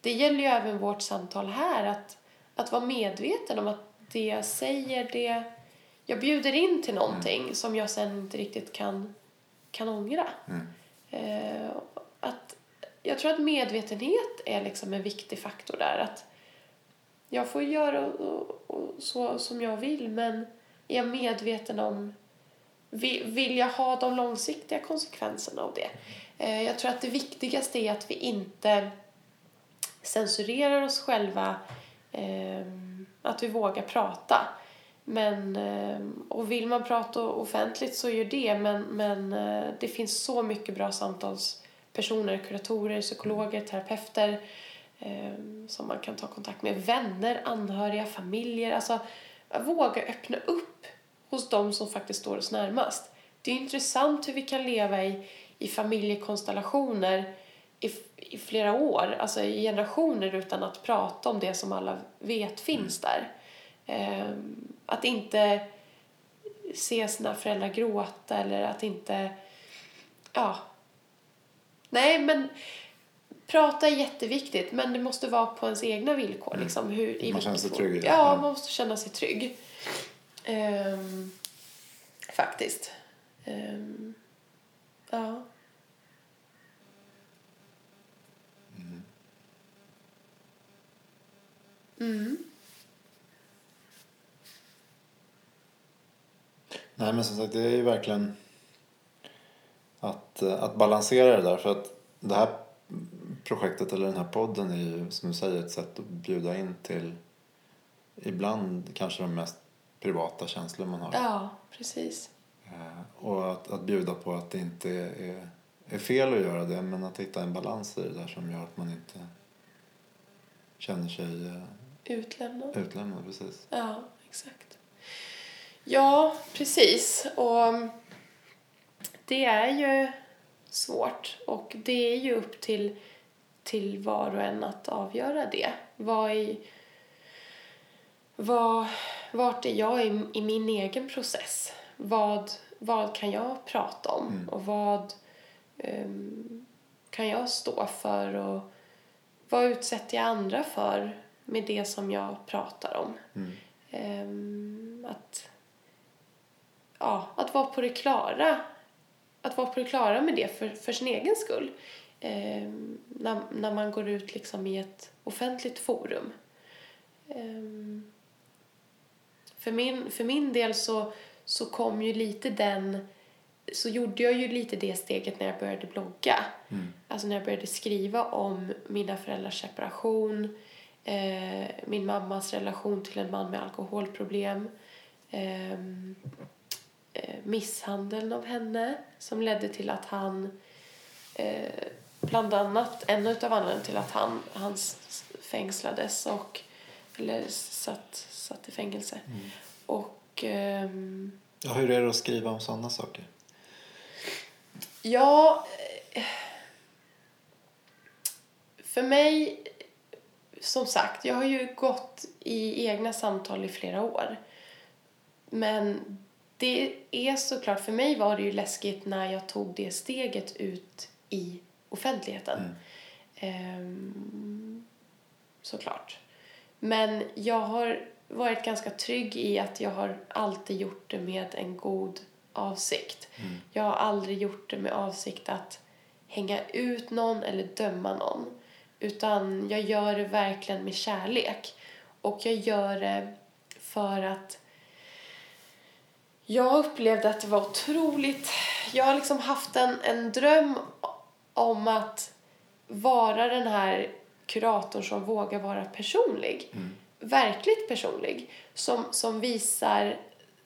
det gäller ju även vårt samtal här, att, att vara medveten om att det jag säger, det jag bjuder in till någonting som jag sen inte riktigt kan, kan ångra. Eh, att, jag tror att medvetenhet är liksom en viktig faktor där. Att jag får göra och, och, så som jag vill, men är jag medveten om vill, vill jag ha de långsiktiga konsekvenserna av det? Eh, jag tror att det viktigaste är att vi inte censurerar oss själva, eh, att vi vågar prata. Men, eh, och vill man prata offentligt så gör det, men, men eh, det finns så mycket bra samtalspersoner, kuratorer, psykologer, terapeuter Ehm, som man kan ta kontakt med, vänner, anhöriga, familjer. Alltså, våga öppna upp hos de som faktiskt står oss närmast. Det är intressant hur vi kan leva i, i familjekonstellationer i, i flera år, alltså i generationer utan att prata om det som alla vet finns där. Ehm, att inte se sina föräldrar gråta eller att inte... Ja. Nej, men prata är jätteviktigt men det måste vara på ens egna villkor. Liksom, hur, i Mm. Man känner sig trygg. Ja, Ja. man måste känna sig trygg. Ehm, faktiskt. Ehm, ja. Mm. Nej men som sagt det är ju verkligen att, eh, att balansera det där för att det här projektet eller den här podden är ju som du säger ett sätt att bjuda in till ibland kanske de mest privata känslor man har. ja, precis. Eh, Och att, att bjuda på att det inte är, är fel att göra det men att hitta en balans i det där som gör att man inte känner sig eh, Utlämnad. utlämnad. Precis. Ja, exakt. Ja, precis. Och det är ju svårt och det är ju upp till, till var och en att avgöra det. Vad i, vad, vart är jag i, i min egen process? Vad, vad kan jag prata om? Och vad ehm, kan jag stå för? Och vad utsätter jag andra för med det som jag pratar om? Ehm, att, ja, att vara på det klara. Att vara på det klara med det för, för sin egen skull. Ehm, när, när man går ut liksom i ett offentligt forum. Ehm, för, min, för min del så, så kom ju lite den så gjorde jag ju lite det steget när jag började blogga. Alltså när jag började skriva om mina föräldrars separation, eh, min mammas relation till en man med alkoholproblem, ehm, eh, misshandeln av henne som ledde till att han, eh, bland annat, en av anledningarna till att han, han fängslades och, eller satt, satt i fängelse. Och ehm, Ja, hur är det att skriva om sådana saker? Ja, för mig, som sagt, jag har ju gått i egna samtal i flera år. Men det är såklart, för mig var det ju läskigt när jag tog det steget ut i offentligheten. Ehm, såklart. Men jag har varit ganska trygg i att jag har alltid gjort det med en god avsikt. Jag har aldrig gjort det med avsikt att hänga ut någon eller döma någon. Utan jag gör det verkligen med kärlek. Och jag gör det för att jag upplevde att det var otroligt... Jag har liksom haft en, en dröm om att vara den här kuratorn som vågar vara personlig. Verkligt personlig. Som, som visar,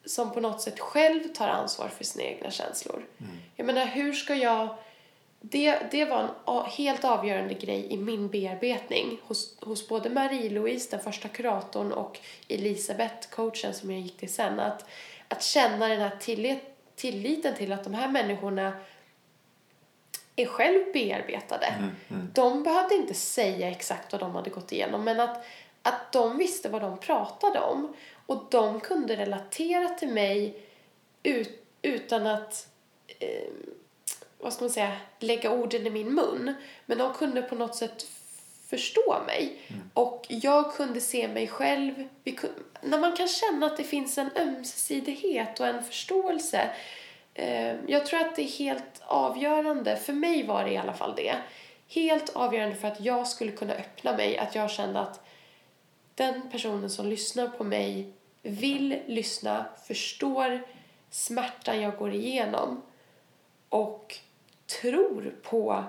som på något sätt själv tar ansvar för sina egna känslor. Jag menar, hur ska jag... Det, det var en helt avgörande grej i min bearbetning hos, his både Marie-Louise, den första kuratorn, och Elisabeth, coachen som jag gick till sen. Att, att känna den här tillit, tilliten till att de här människorna är själv bearbetade. De behövde inte säga exakt vad de hade gått igenom men att, att de visste vad de pratade om och de kunde relatera till mig ut, utan att eh, vad ska man säga, lägga orden i min mun. Men de kunde på något sätt förstå mig. Och jag kunde se mig själv. Vi kun, när man kan känna att det finns en ömsesidighet och en förståelse. Eh, jag tror att det är helt avgörande. För mig var det i alla fall det. Helt avgörande för att jag skulle kunna öppna mig. Att jag kände att den personen som lyssnar på mig vill lyssna, förstår smärtan jag går igenom och tror på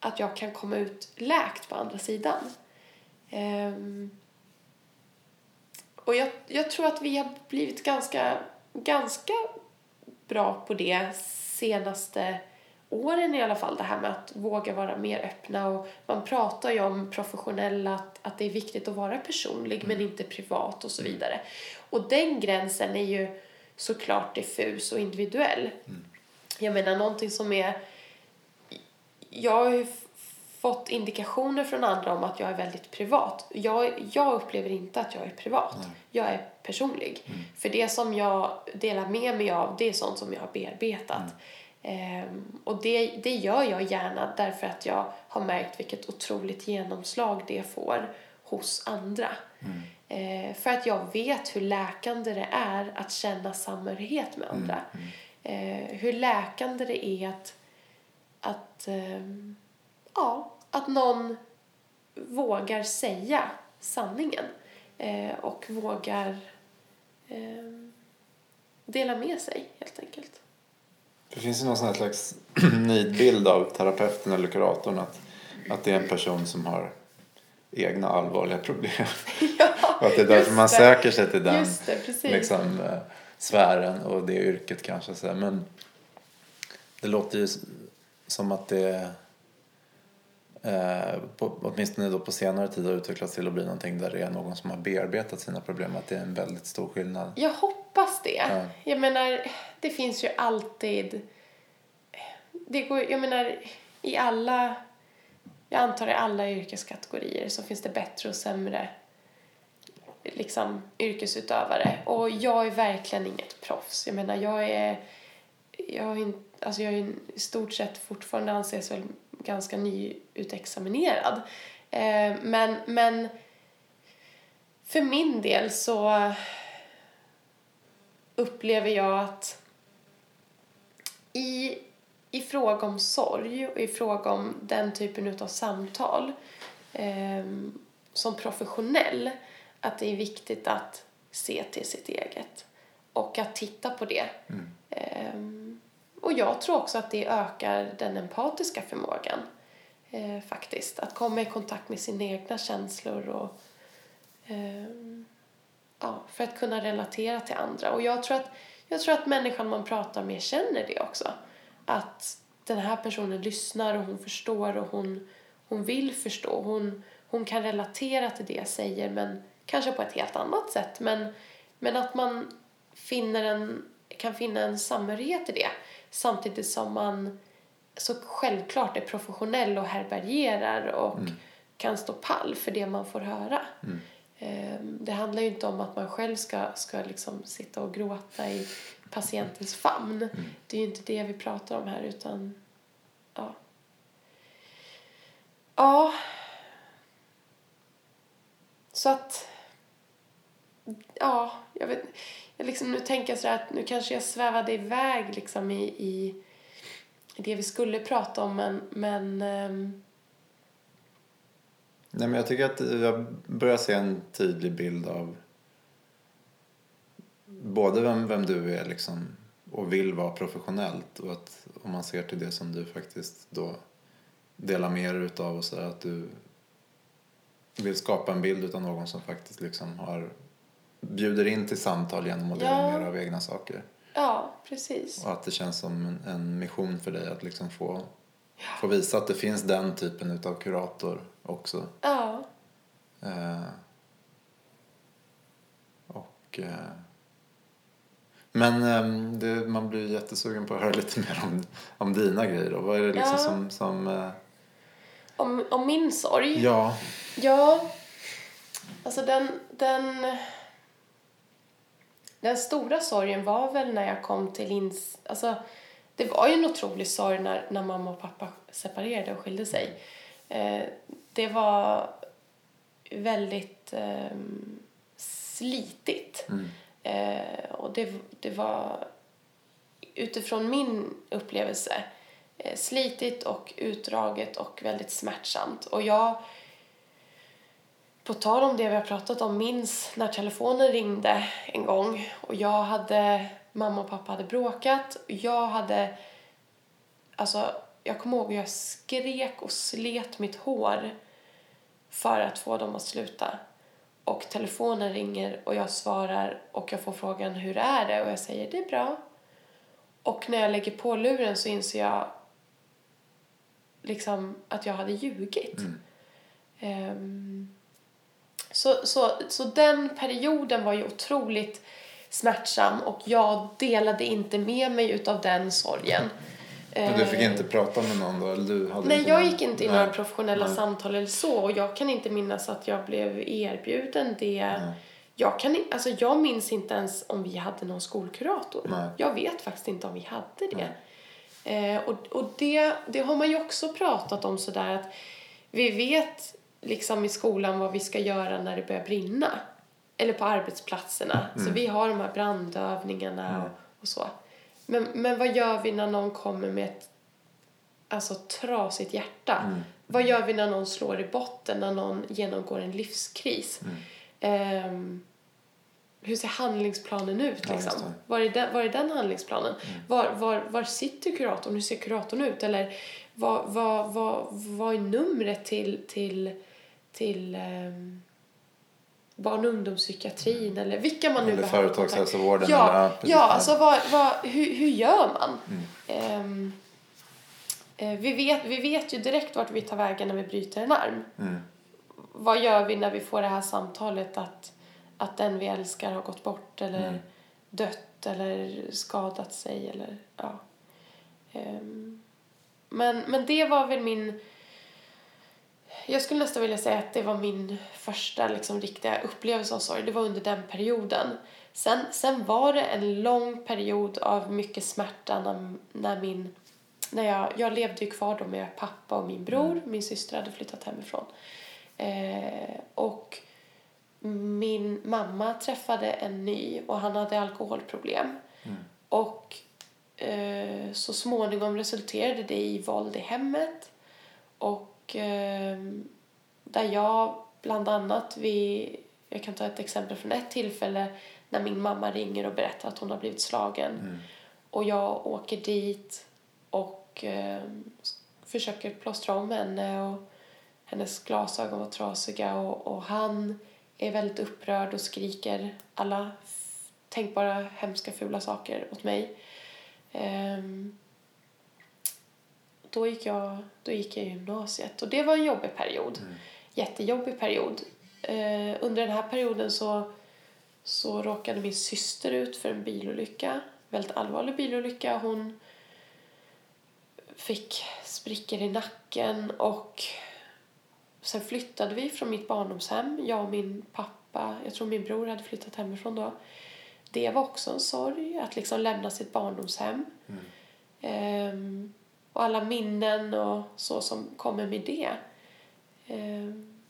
att jag kan komma ut läkt på andra sidan. Ehm, och jag, jag tror att vi har blivit ganska, ganska bra på det senaste åren i alla fall. Det här med att våga vara mer öppna. Och man pratar ju om professionella, att, att det är viktigt att vara personlig men inte privat och så vidare. Och den gränsen är ju såklart diffus och individuell. Jag menar någonting som är... Jag har ju fått indikationer från andra om att jag är väldigt privat. Jag, jag upplever inte att jag är privat. Jag är personlig. För det som jag delar med mig av, det är sånt som jag har bearbetat. Ehm, och det, det gör jag gärna därför att jag har märkt vilket otroligt genomslag det får hos andra. Eh, för att jag vet hur läkande det är att känna samhörighet med andra. Eh, hur läkande det är att, att, ehm, ja, att någon vågar säga sanningen eh, och vågar ehm, dela med sig helt enkelt. Det finns ju någon sån här slags (clears throat) nidbild av terapeuten eller kuratorn att, att det är en person som har egna allvarliga (laughs) problem. och att det är därför man det. söker sig till den det, liksom, eh, sfären och det yrket kanske. Så. Men det låter ju som att det eh, på, åtminstone då på senare tid har utvecklats till att bli någonting där det är någon som har bearbetat sina problem. Att det är en väldigt stor skillnad. Jag hoppas det. Ja. Jag menar, det finns ju alltid... Det går, jag menar, i alla... Jag antar i alla yrkeskategorier så finns det bättre och sämre liksom, yrkesutövare. Och jag är verkligen inget proffs. Jag menar, jag är... Jag, har in, alltså jag är i stort sett fortfarande anses väl ganska nyutexaminerad. Eh, men, men för min del så upplever jag att i, i fråga om sorg och i fråga om den typen av samtal eh, som professionell att det är viktigt att se till sitt eget och att titta på det. Eh, och jag tror också att det ökar den empatiska förmågan eh, faktiskt. Att komma i kontakt med sina egna känslor och eh, ja, för att kunna relatera till andra. Och jag tror, att, jag tror att människan man pratar med känner det också. Att den här personen lyssnar och hon förstår och hon, hon vill förstå. Hon, hon kan relatera till det jag säger men kanske på ett helt annat sätt. Men, men att man finner en, kan finna en samhörighet i det samtidigt som man så självklart är professionell och härbärgerar och kan stå pall för det man får höra. Ehm, Det handlar ju inte om att man själv ska, ska liksom sitta och gråta i patientens famn. Det är ju inte det vi pratar om här utan ja. Ja. Så att ja, jag vet liksom, nu tänker jag så att nu kanske jag svävade iväg liksom i, i, det vi skulle prata om men, men um... Nej, men jag tycker att jag börjar se en tydlig bild av både vem, vem du är liksom och vill vara professionellt och att om man ser till det som du faktiskt då delar med dig utav och så att du vill skapa en bild utav någon som faktiskt liksom har bjuder in till samtal genom att dela Ja. med dig av egna saker. ja, precis. Och att det känns som en, en mission för dig att liksom få, få visa att det finns den typen utav kurator också. Ja, Eh, och, eh, men eh, det, man blir jättesugen på att höra lite mer om, om dina grejer. Då. Vad är det liksom Ja. som... som eh, om, om min sorg. ja, Ja, alltså den, den, den stora sorgen var väl när jag kom till ins... Alltså, det var ju en otrolig sorg när, när mamma och pappa separerade och skilde sig. Eh, det var väldigt eh, slitigt. Eh, och det, det var utifrån min upplevelse eh, slitigt och utdraget och väldigt smärtsamt. Och jag på tal om det vi har pratat om, minns när telefonen ringde en gång och jag hade, mamma och pappa hade bråkat. Jag hade, alltså jag kommer ihåg hur jag skrek och slet mitt hår för att få dem att sluta. Och telefonen ringer och jag svarar och jag får frågan hur är det? Och jag säger det är bra. Och när jag lägger på luren så inser jag liksom att jag hade ljugit. Ehm, så, så, så den perioden var ju otroligt smärtsam och jag delade inte med mig utav den sorgen. men du fick Eh, inte prata med någon då? Eller du hade Nej, jag gick inte i Nej. några professionella Nej. samtal eller så och jag kan inte minnas att jag blev erbjuden det. Jag, kan, alltså, jag minns inte ens om vi hade någon skolkurator. Nej. Jag vet faktiskt inte om vi hade det. Eh, och och det, det har man ju också pratat om sådär att vi vet liksom i skolan vad vi ska göra när det börjar brinna. Eller på arbetsplatserna. Så vi har de här brandövningarna och, och så. Men, men vad gör vi när någon kommer med ett alltså, trasigt hjärta? Vad gör vi när någon slår i botten, när någon genomgår en livskris? Ehm, hur ser handlingsplanen ut? Ja, Liksom? det. Var, är den, var är den handlingsplanen? Var, var, var sitter kuratorn? Hur ser kuratorn ut? Eller vad, vad, vad, vad är numret till, till, till ehm, barn och ungdomspsykiatrin? Eller vilka man nu Eller behöver företagshälsovården. Ja, eller, precis. ja alltså vad, vad, hur, hur gör man? Ehm, eh, vi, vet, vi vet ju direkt vart vi tar vägen när vi bryter en arm. Vad gör vi när vi får det här samtalet att, att den vi älskar har gått bort eller dött eller skadat sig eller ja. Ehm, men, men det var väl min jag skulle nästan vilja säga att det var min första liksom, riktiga upplevelse av sorg. Det var under den perioden. Sen, sen var det en lång period av mycket smärta när, när min... När jag, jag levde ju kvar då med pappa och min bror. Min syster hade flyttat hemifrån. Eh, och min mamma träffade en ny och han hade alkoholproblem. Och eh, så småningom resulterade det i våld i hemmet. Och eh, där jag bland annat vid, jag kan ta ett exempel från ett tillfälle när min mamma ringer och berättar att hon har blivit slagen. Och jag åker dit och eh, försöker plåstra om henne och hennes glasögon var trasiga och, och han är väldigt upprörd och skriker alla tänkbara hemska fula saker åt mig. Ehm, då gick jag, då gick jag i gymnasiet och det var en jobbig period. Jättejobbig period. Eh, under den här perioden så, så råkade min syster ut för en bilolycka. Väldigt allvarlig bilolycka. Hon fick sprickor i nacken och sen flyttade vi från mitt barndomshem, jag och min pappa. Jag tror min bror hade flyttat hemifrån då. Det var också en sorg, att liksom lämna sitt barndomshem. Ehm, och alla minnen och så som kommer med det. Ehm,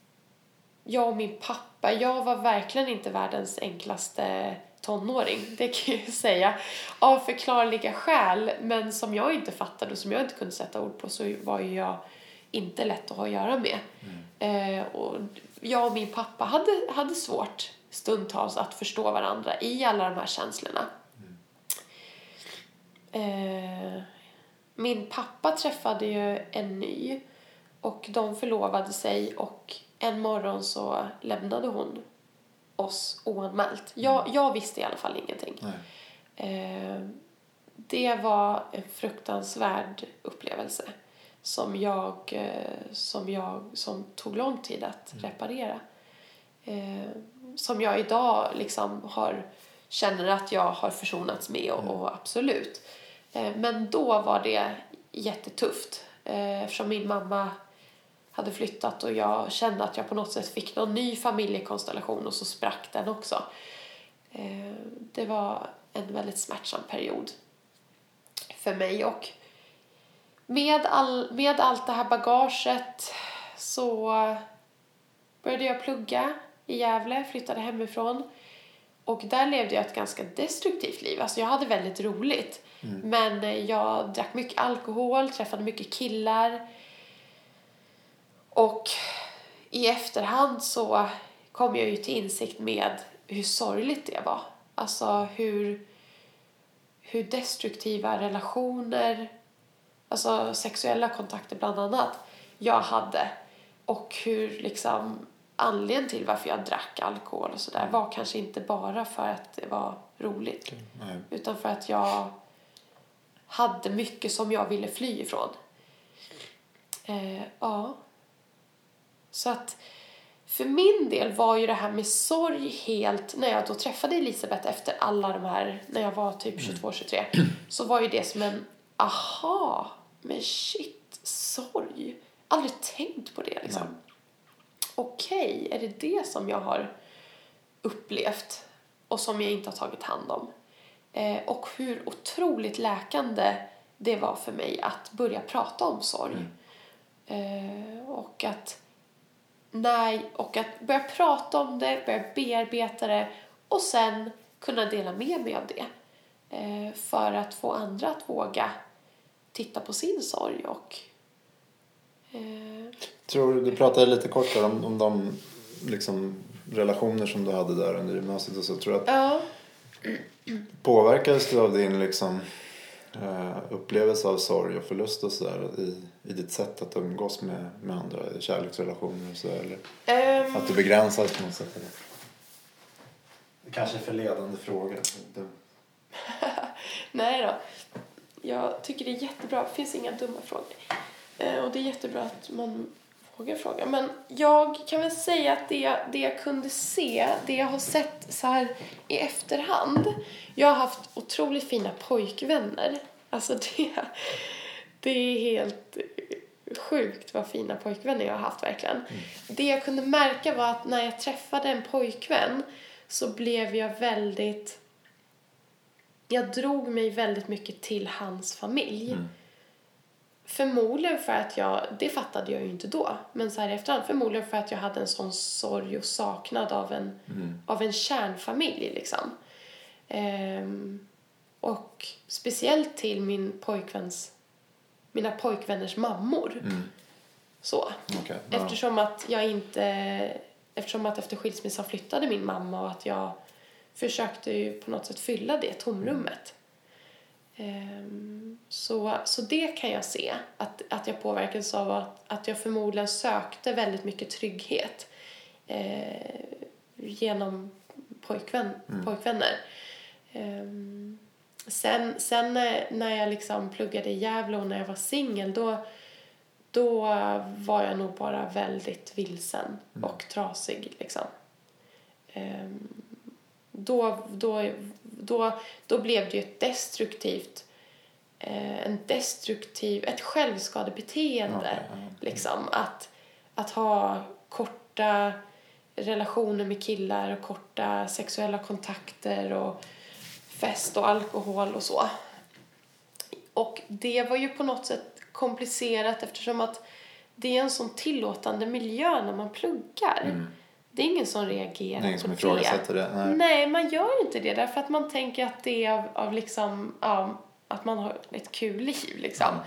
jag och min pappa, jag var verkligen inte världens enklaste tonåring, det kan jag säga. Av förklarliga skäl, men som jag inte fattade och som jag inte kunde sätta ord på så var ju jag inte lätt att ha att göra med. Eh, och jag och min pappa hade, hade svårt stundtals att förstå varandra i alla de här känslorna. Eh, min pappa träffade ju en ny och de förlovade sig och en morgon så lämnade hon oss oanmält. Jag, jag visste i alla fall ingenting. Eh, det var en fruktansvärd upplevelse som jag, eh, som jag som tog lång tid att reparera. Eh, som jag idag liksom har, känner att jag har försonats med och, och absolut. Eh, men då var det jättetufft eh, eftersom min mamma hade flyttat och jag kände att jag på något sätt fick någon ny familjekonstellation och så sprack den också. Eh, det var en väldigt smärtsam period för mig och med, all, med allt det här bagaget så började jag plugga i Gävle, flyttade hemifrån och där levde jag ett ganska destruktivt liv. Alltså jag hade väldigt roligt. Men jag drack mycket alkohol, träffade mycket killar. Och i efterhand så kom jag ju till insikt med hur sorgligt det var. Alltså hur, hur destruktiva relationer, alltså sexuella kontakter bland annat, jag hade. Och hur liksom anledningen till varför jag drack alkohol och sådär var kanske inte bara för att det var roligt. Nej. Utan för att jag hade mycket som jag ville fly ifrån. Eh, ja. Så att för min del var ju det här med sorg helt, när jag då träffade Elisabeth efter alla de här, när jag var typ 22-23, (clears throat) så var ju det som en aha, men shit, sorg. Aldrig tänkt på det liksom. Okej, är det det som jag har upplevt och som jag inte har tagit hand om? Eh, och hur otroligt läkande det var för mig att börja prata om sorg. Eh, och att nej, och att börja prata om det, börja bearbeta det och sen kunna dela med mig av det. Eh, för att få andra att våga titta på sin sorg och eh, Tror du, du pratade lite kort om, om de liksom, relationer som du hade där under gymnasiet och så. Tror att ja. Påverkades du av din liksom, eh, upplevelse av sorg och förlust och sådär i, i ditt sätt att umgås med, med andra i kärleksrelationer och så eller Ehm, att du begränsades på något sätt? Eller? Det kanske är för ledande fråga. (laughs) Nej då. Jag tycker det är jättebra. Det finns inga dumma frågor. Eh, och det är jättebra att man vågar fråga. Men jag kan väl säga att det, det jag kunde se, det jag har sett så här i efterhand. Jag har haft otroligt fina pojkvänner. Alltså (laughs) det, det är helt sjukt vad fina pojkvänner jag har haft verkligen. Det jag kunde märka var att när jag träffade en pojkvän så blev jag väldigt jag drog mig väldigt mycket till hans familj. Förmodligen för att jag, det fattade jag ju inte då, men så här i efterhand, förmodligen för att jag hade en sån sorg och saknad av en, av en kärnfamilj liksom. Ehm, och speciellt till min pojkväns, mina pojkvänners mammor. Så. okej, ja. Eftersom att jag inte, eftersom att efter skilsmässan flyttade min mamma och att jag försökte ju på något sätt fylla det tomrummet. Ehm, så, så det kan jag se, att, att jag påverkades av att, att jag förmodligen sökte väldigt mycket trygghet eh, genom pojkvän, pojkvänner. Ehm, sen sen när, när jag liksom pluggade i Gävle och när jag var singel då, då var jag nog bara väldigt vilsen och trasig. Liksom. Ehm, då, då, då, då blev det ju ett destruktivt eh, en destruktiv, ett självskadebeteende. Okej, ja. Liksom att, att ha korta relationer med killar och korta sexuella kontakter och fest och alkohol och så. Och det var ju på något sätt komplicerat eftersom att det är en sån tillåtande miljö när man pluggar. Det är ingen som reagerar Mm. Det ingen som på ifrågasätter det. Nej. Nej, man gör inte det därför att man tänker att det är av, av liksom, ja, att man har ett kul liv liksom. Mm.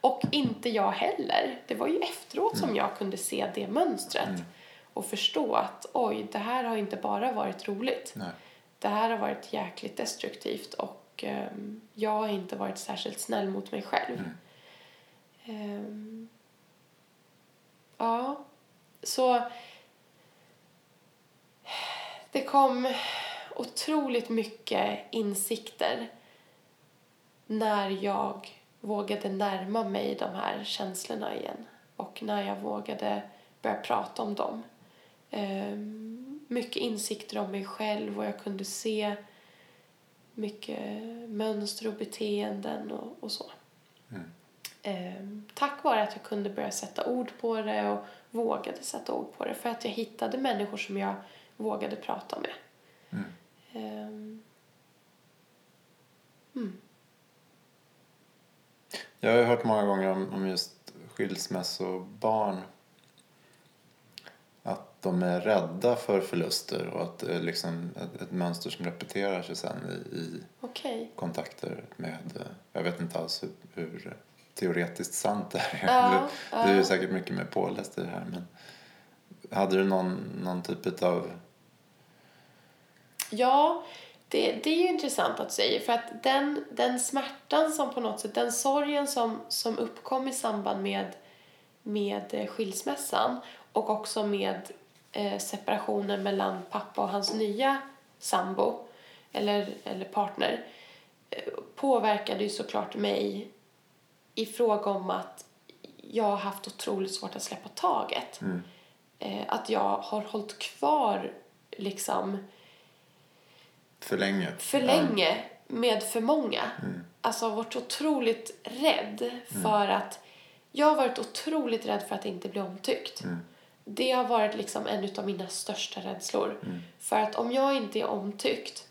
Och inte jag heller. Det var ju efteråt Mm. som jag kunde se det mönstret och förstå att oj, det här har inte bara varit roligt. Nej. Det här har varit jäkligt destruktivt och ehm, jag har inte varit särskilt snäll mot mig själv. Ehm, ja, så det kom otroligt mycket insikter när jag vågade närma mig de här känslorna igen och när jag vågade börja prata om dem. Ehm, mycket insikter om mig själv och jag kunde se mycket mönster och beteenden och, och så. Ehm, tack vare att jag kunde börja sätta ord på det och vågade sätta ord på det för att jag hittade människor som jag vågade prata med. Ehm, Jag har hört många gånger om, om just skilsmässobarn. Att de är rädda för förluster och att det är liksom ett, ett mönster som repeterar sig sen i, i Okej. kontakter med... eh, Jag vet inte alls hur, hur teoretiskt sant det här är. Ja, du, du är säkert mycket mer påläst i det här. Men hade du någon, någon typ av... Ja, det, det är ju intressant att du säger för att den, den smärtan som på något sätt, den sorgen som, som uppkom i samband med, med eh, skilsmässan och också med eh, separationen mellan pappa och hans nya sambo eller, eller partner eh, påverkade ju såklart mig i fråga om att jag har haft otroligt svårt att släppa taget. Eh, att jag har hållit kvar liksom För länge? för länge med för många. Alltså har varit otroligt rädd för att... Jag har varit otroligt rädd för att inte bli omtyckt. Det har varit liksom en av mina största rädslor. För att om jag inte är omtyckt,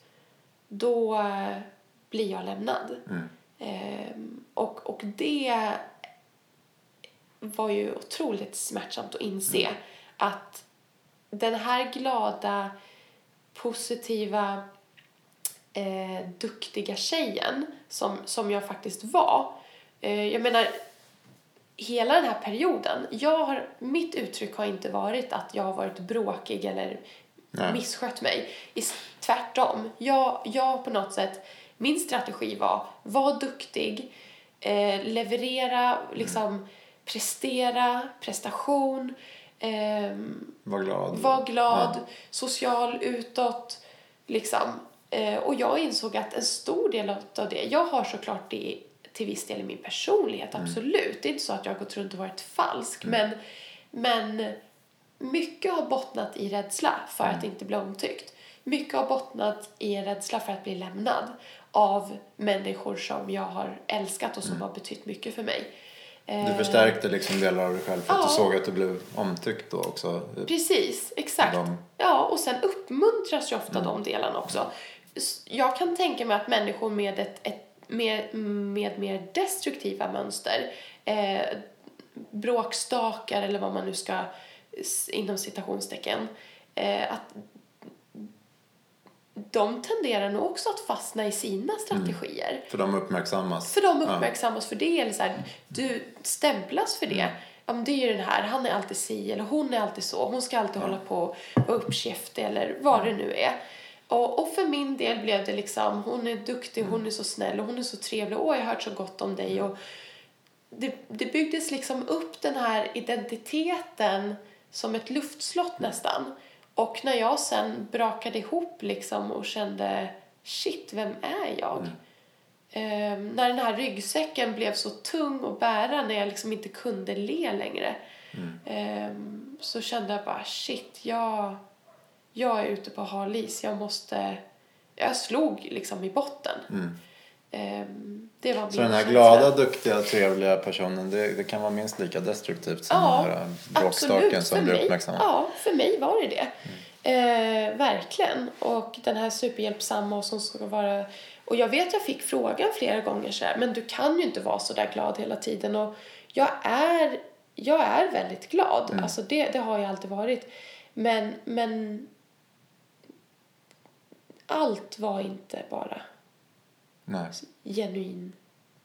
då eh, blir jag lämnad. Ehm, och, och det var ju otroligt smärtsamt att inse att den här glada, positiva, eh, duktiga tjejen som, som jag faktiskt var. Eh, jag menar, hela den här perioden, jag har, mitt uttryck har inte varit att jag har varit bråkig eller Nej. misskött mig. I, tvärtom. Jag, jag på något sätt, min strategi var, var duktig, eh, leverera, liksom prestera, prestation, ehm, Var glad? var glad, Ja. social utåt. Liksom. Eh, och jag insåg att en stor del av det, jag har såklart det till viss del i min personlighet, absolut. Det är inte så att jag har gått runt och varit falsk. Men, men mycket har bottnat i rädsla för att inte bli omtyckt. Mycket har bottnat i en rädsla för att bli lämnad av människor som jag har älskat och som har betytt mycket för mig. Du förstärkte liksom delar av dig själv för att Ja. du såg att du blev omtyckt då också? Precis, exakt. De- Ja, och sen uppmuntras ju ofta de delarna också. Jag kan tänka mig att människor med ett, ett med, med mer destruktiva mönster, eh, bråkstakar eller vad man nu ska inom citationstecken, eh, att de tenderar nog också att fastna i sina strategier. För de uppmärksammas? För de uppmärksammas för det. Eller så här, du stämplas för det. Ja, men det är ju den här, han är alltid si eller hon är alltid så. Hon ska alltid hålla på och vara uppkäftig eller vad det nu är. Och, och för min del blev det liksom, hon är duktig, hon är så snäll och hon är så trevlig. Åh, jag har hört så gott om dig. Och det, det byggdes liksom upp den här identiteten som ett luftslott nästan. Och när jag sen brakade ihop liksom och kände shit, vem är jag? Ehm, när den här ryggsäcken blev så tung att bära när jag liksom inte kunde le längre ehm, så kände jag bara shit, jag, jag är ute på hal is. Jag måste... Jag slog liksom i botten. Ehm, det var min Så den här känsla. glada, duktiga, trevliga personen, det, det kan vara minst lika destruktivt som Ja, den här bråkstaken som blir uppmärksammad. Ja, för mig var det det. Eh, verkligen. Och den här superhjälpsamma och som ska vara... Och jag vet jag fick frågan flera gånger så här, men du kan ju inte vara så där glad hela tiden. Och jag är, jag är väldigt glad. Alltså det, det har jag alltid varit. Men, men allt var inte bara Nej. genuin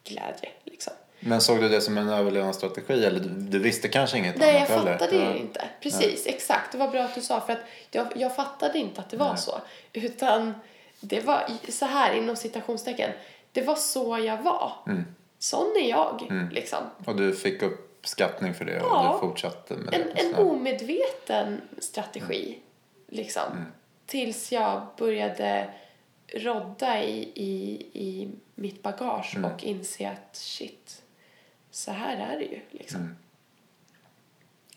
glädje liksom. Men såg du det som en överlevnadsstrategi eller du, du visste kanske inget Nej, jag annat heller? fattade Ja. det inte. Precis, exakt. Det var bra att du sa för att jag, jag fattade inte att det var Nej. så. Utan det var så här inom citationstecken. Det var så jag var. Mm. Sån är jag liksom. Och du fick uppskattning för det Ja. och du fortsatte med En, det? en omedveten strategi liksom. Tills jag började rodda i, i, i mitt bagage Mm. och inse att shit, så här är det ju liksom. Mm.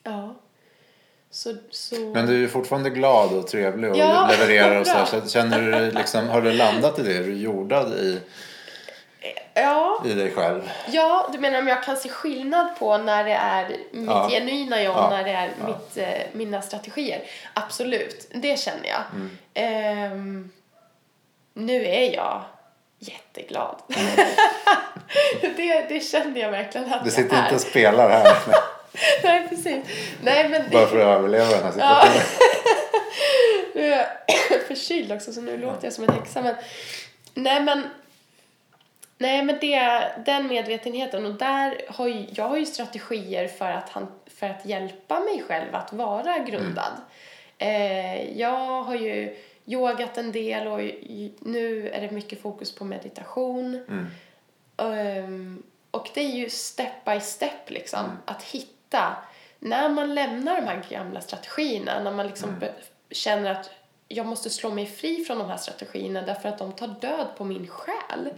Ja. Så, så... Men du är fortfarande glad och trevlig och Ja, levererar och så, här, (laughs) så känner du liksom, har du landat i det? Är du jordad i, Ja, i dig själv? ja, du menar om jag kan se skillnad på när det är mitt Ja. genuina jag och Ja. när det är Ja. mitt, eh, mina strategier? Absolut, det känner jag. Mm. Ehm, nu är jag jätteglad. (laughs) det, det kände jag verkligen att Du jag sitter är. inte och spelar här (laughs) Nej, precis. Nej, men bara för att överleva den här situationen. (laughs) Nu är jag (clears throat) förkyld också så nu låter jag som en häxa. Men, nej men, nej, men det, den medvetenheten och där har ju, jag har ju strategier för att, han, för att hjälpa mig själv att vara grundad. Eh, jag har ju yogat en del och nu är det mycket fokus på meditation. Mm. Ehm, och det är ju step by step liksom. Att hitta, när man lämnar de här gamla strategierna, när man liksom be- känner att jag måste slå mig fri från de här strategierna därför att de tar död på min själ.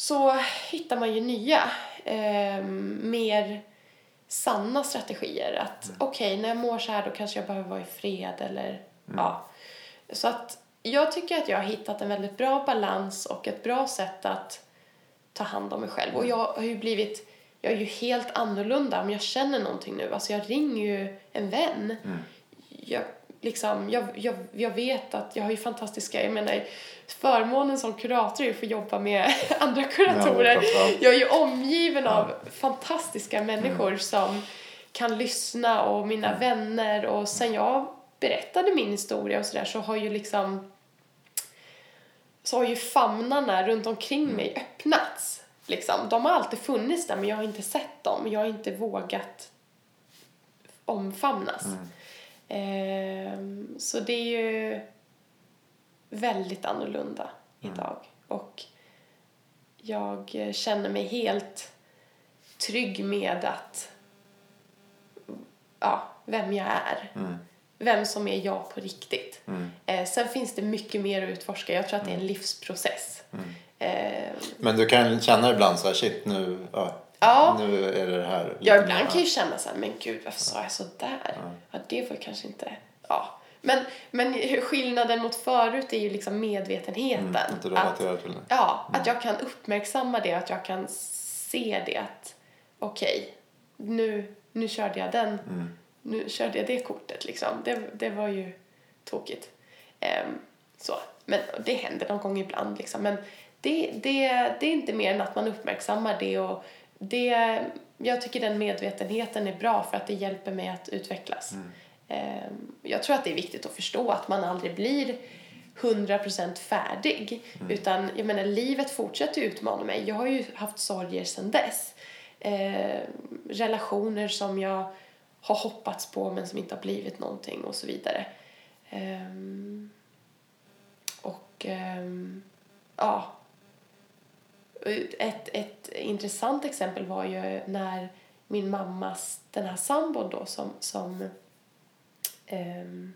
Så hittar man ju nya, ehm, mer sanna strategier. Att okej, när jag mår så här då kanske jag behöver vara i fred eller ja. Så att jag tycker att jag har hittat en väldigt bra balans och ett bra sätt att ta hand om mig själv. Och jag har ju blivit, jag är ju helt annorlunda om jag känner någonting nu. Alltså jag ringer ju en vän. Jag, liksom, jag, jag, jag vet att jag har ju fantastiska, jag menar förmånen som kurator är att få jobba med (laughs) andra kuratorer. Ja, ja. jag är ju omgiven av fantastiska människor som kan lyssna och mina vänner och sen jag berättade min historia och sådär så har ju liksom så har ju famnarna runt omkring mig öppnats. Liksom. De har alltid funnits där men jag har inte sett dem. Jag har inte vågat omfamnas. Ehm, så det är ju väldigt annorlunda idag. Och jag känner mig helt trygg med att ja, vem jag är. Vem som är jag på riktigt. Eh, sen finns det mycket mer att utforska. Jag tror att det är en livsprocess. Eh, Men du kan känna ibland så här, shit nu, ja, Ja. nu är det här. Ja, ibland kan jag ju känna så här, men gud, varför sa jag så där? Ja, det var kanske inte... Ja. Men, men skillnaden mot förut är ju liksom medvetenheten. Mm, att du relaterar till det. Ja, att jag kan uppmärksamma det, att jag kan se det att okej, nu, nu körde jag den, Mm. nu körde jag det kortet liksom. Det, det var ju tokigt. Ehm, så. Men det händer någon gång ibland liksom. Men det, det, det är inte mer än att man uppmärksammar det och det, jag tycker den medvetenheten är bra för att det hjälper mig att utvecklas. Ehm, Jag tror att det är viktigt att förstå att man aldrig blir 100% färdig. Utan jag menar, livet fortsätter utmana mig. Jag har ju haft sorger sedan dess. Eh, relationer som jag har hoppats på men som inte har blivit någonting och så vidare. Ehm, och ehm, ja. Ett, ett intressant exempel var ju när min mammas, den här sambon då som, som ehm,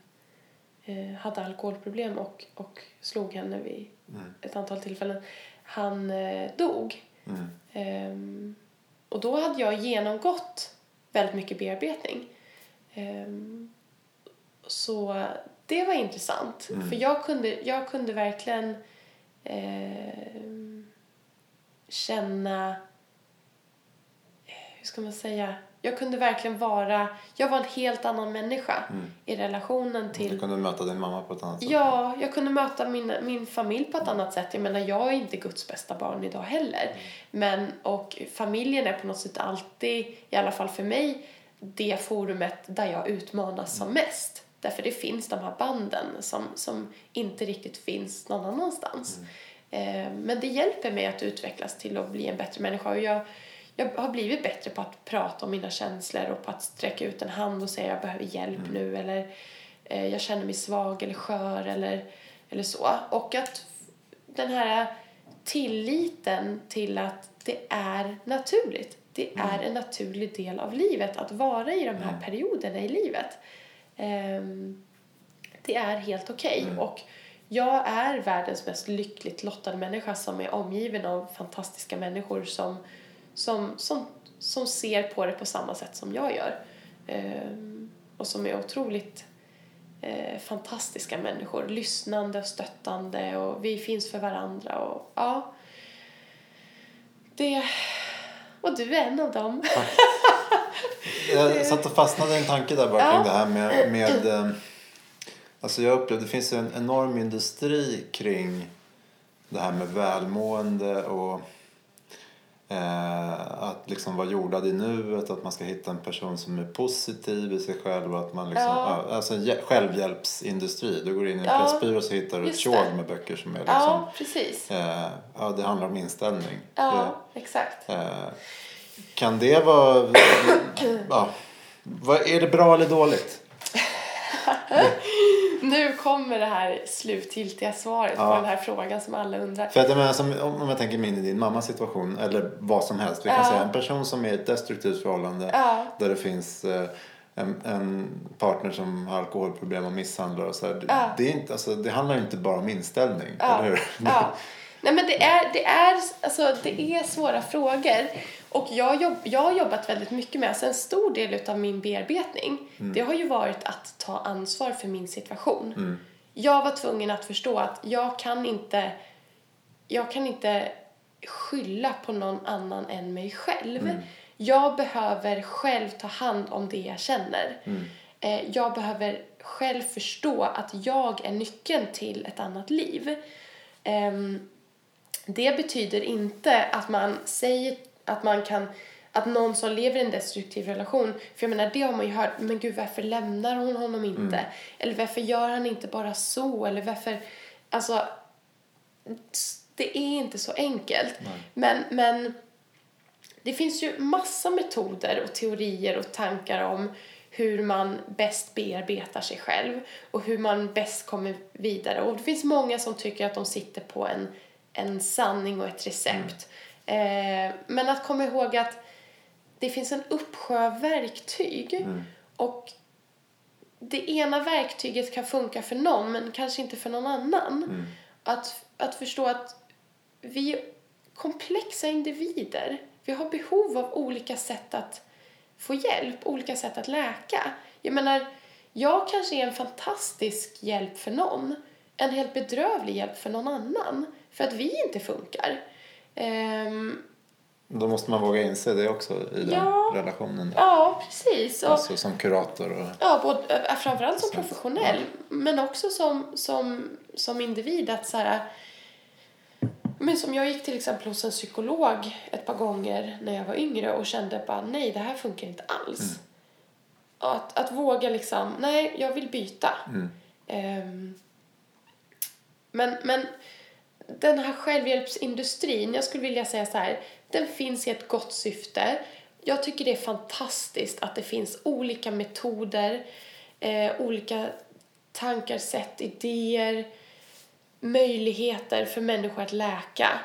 eh, hade alkoholproblem och, och slog henne vid ett antal tillfällen. Han eh, dog. Mm. Ehm, och då hade jag genomgått väldigt mycket bearbetning. Ehm, så det var intressant. För jag kunde, jag kunde verkligen eh, känna... eh, Hur ska man säga? Jag kunde verkligen vara... Jag var en helt annan människa i relationen till... Du kunde möta din mamma på ett annat sätt. Ja, jag kunde möta min, min familj på ett annat sätt. Jag menar, jag är inte Guds bästa barn idag heller. Men, och familjen är på något sätt alltid, i alla fall för mig, det forumet där jag utmanas som mest. Därför det finns de här banden som, som inte riktigt finns någon annanstans. Eh, men det hjälper mig att utvecklas till att bli en bättre människa. Och jag, jag har blivit bättre på att prata om mina känslor och på att sträcka ut en hand och säga jag behöver hjälp nu eller eh, jag känner mig svag eller skör eller, eller så. Och att den här tilliten till att det är naturligt. Det är en naturlig del av livet att vara i de här perioderna i livet. Ehm, det är helt okej. Och jag är världens mest lyckligt lottade människa som är omgiven av fantastiska människor som, som, som, som ser på det på samma sätt som jag gör. Ehm, och som är otroligt eh, fantastiska människor. Lyssnande och stöttande och vi finns för varandra. Och, ja, det... Och du är en av dem. Jag satt och fastnade i en tanke där bara Ja. kring det här med, med eh, Alltså jag upplevde det finns en enorm industri kring det här med välmående och eh, att liksom vara jordad i nuet, att man ska hitta en person som är positiv i sig själv och att man liksom, Ja. ja. alltså en självhjälpsindustri. Du går in i en Ja, pressbyrå så hittar du ett tjog det. med böcker som är liksom, Ja, precis. eh, ja det handlar om inställning. Ja, exakt. Eh, kan det vara, ja, är det bra eller dåligt? (laughs) Nu kommer det här slutgiltiga svaret Ja. på den här frågan som alla undrar. För att jag menar, som, om jag tänker mig in i din mammas situation eller vad som helst. Vi kan Ja. säga en person som är i ett destruktivt förhållande Ja. där det finns eh, en, en partner som har alkoholproblem och misshandlar och så här. Det- Ja. Det, är inte, alltså, det handlar inte bara om inställning, Ja. eller hur? Ja. (laughs) Nej men det är, det är, alltså, det är svåra frågor. Och jag, jobb, jag har jobbat väldigt mycket med, alltså en stor del av min bearbetning, det har ju varit att ta ansvar för min situation. Jag var tvungen att förstå att jag kan inte, jag kan inte skylla på någon annan än mig själv. Jag behöver själv ta hand om det jag känner. Eh, Jag behöver själv förstå att jag är nyckeln till ett annat liv. Ehm, det betyder inte att man säger att man kan att någon som lever i en destruktiv relation, för jag menar det har man ju hört, men gud varför lämnar hon honom inte? Eller varför gör han inte bara så? Eller varför, alltså det är inte så enkelt. Men, men det finns ju massa metoder och teorier och tankar om hur man bäst bearbetar sig själv och hur man bäst kommer vidare. Och det finns många som tycker att de sitter på en, en sanning och ett recept. Eh, men att komma ihåg att det finns en uppsjö verktyg och det ena verktyget kan funka för någon men kanske inte för någon annan. Att, att förstå att vi är komplexa individer. Vi har behov av olika sätt att få hjälp, olika sätt att läka. Jag menar, jag kanske är en fantastisk hjälp för någon, en helt bedrövlig hjälp för någon annan, för att vi inte funkar. Ehm, Då måste man våga inse det också i den Ja. relationen. ja, precis. Och, Alltså som kurator och... Ja, både, äh, framförallt som professionell, men också som, som, som individ. Att så här, men som jag gick till exempel hos en psykolog ett par gånger när jag var yngre och kände bara nej, det här funkar inte alls. Att, att våga liksom, nej, jag vill byta. Ehm, men, men den här självhjälpsindustrin, jag skulle vilja säga så här, den finns i ett gott syfte. Jag tycker det är fantastiskt att det finns olika metoder, eh, olika tankar, sätt, idéer, möjligheter för människor att läka.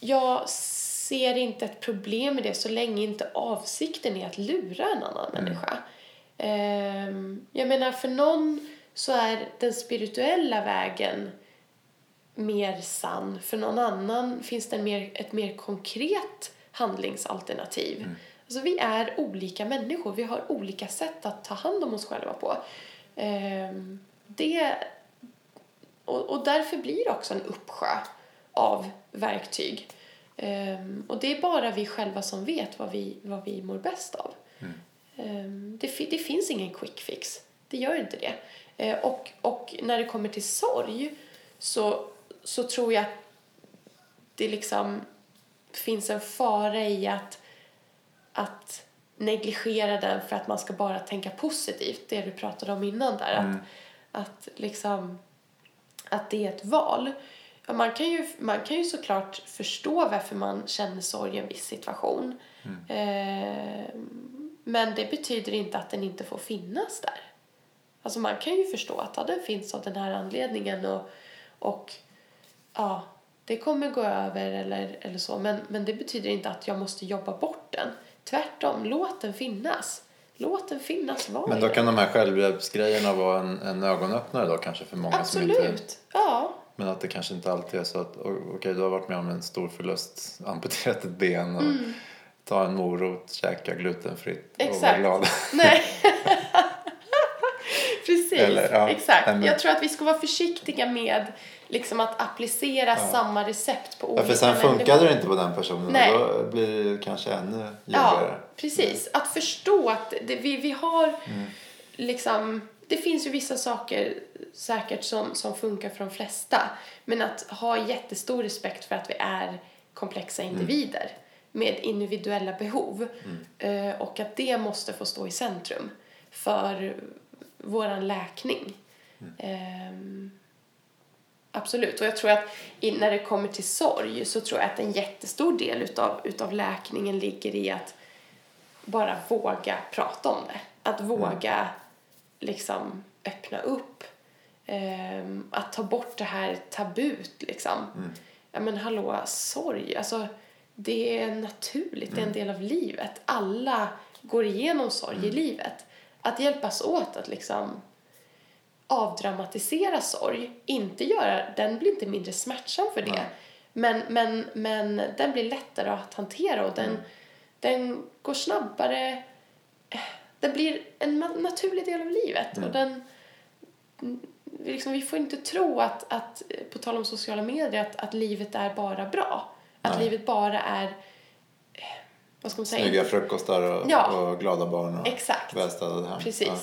Jag ser inte ett problem med det så länge inte avsikten är att lura en annan människa. Ehm, jag menar, för någon så är den spirituella vägen mer sann. För någon annan finns det mer, ett mer konkret handlingsalternativ. Alltså vi är olika människor. Vi har olika sätt att ta hand om oss själva på. Ehm, det, och, och därför blir det också en uppsjö av verktyg. Ehm, och det är bara vi själva som vet vad vi, vad vi mår bäst av. Ehm, det, det finns ingen quick fix. Det gör inte det. Eh, och, och när det kommer till sorg så, så tror jag att det liksom finns en fara i att, att negligera den för att man ska bara tänka positivt. Det du pratade om innan där. Att, att, liksom, att det är ett val. Ja, man, kan ju, man kan ju såklart förstå varför man känner sorg i en viss situation. Eh, men det betyder inte att den inte får finnas där. Alltså man kan ju förstå att ja, den finns av den här anledningen och, och ja, det kommer gå över eller, eller så. Men, men det betyder inte att jag måste jobba bort den. Tvärtom, låt den finnas. Låt den finnas var Men då kan de här självhjälpsgrejerna vara en, en ögonöppnare då kanske för många som inte... Absolut. Ja, Men att det kanske inte alltid är så att okej du har varit med om en stor förlust, (laughs) amputerat ett ben och Mm. ta en morot, käka glutenfritt och vara Exakt. glad. (laughs) nej. (laughs) Precis, Eller, ja, exakt. men- Jag tror att vi ska vara försiktiga med liksom, att applicera samma recept på olika Ja, för sen människor. funkade det inte på den personen Nej. då blir det kanske ännu Ja, jobbigare. precis. Att förstå att det, vi, vi har Mm. liksom... Det finns ju vissa saker säkert som, som funkar för de flesta. Men att ha jättestor respekt för att vi är komplexa Mm. individer med individuella behov. Eh, och att det måste få stå i centrum för våran läkning. Mm. Absolut. Och jag tror att när det kommer till sorg så tror jag att en jättestor del utav, utav läkningen ligger i att bara våga prata om det. Att våga liksom öppna upp. Ehm, att ta bort det här tabut liksom. Ja men hallå, sorg. Alltså det är naturligt, det är en del av livet. Alla går igenom sorg i livet. Att hjälpas åt att liksom avdramatisera sorg. Inte göra, den blir inte mindre smärtsam för det. Men, men, men den blir lättare att hantera och den, den går snabbare. Den blir en naturlig del av livet. Och den, liksom, vi får inte tro att, att, på tal om sociala medier, att, att livet är bara bra. Att Nej. livet bara är, eh, vad ska man säga? Snygga frukostar och, Ja. och glada barn och Exakt. välstädade hem. Precis. Ja.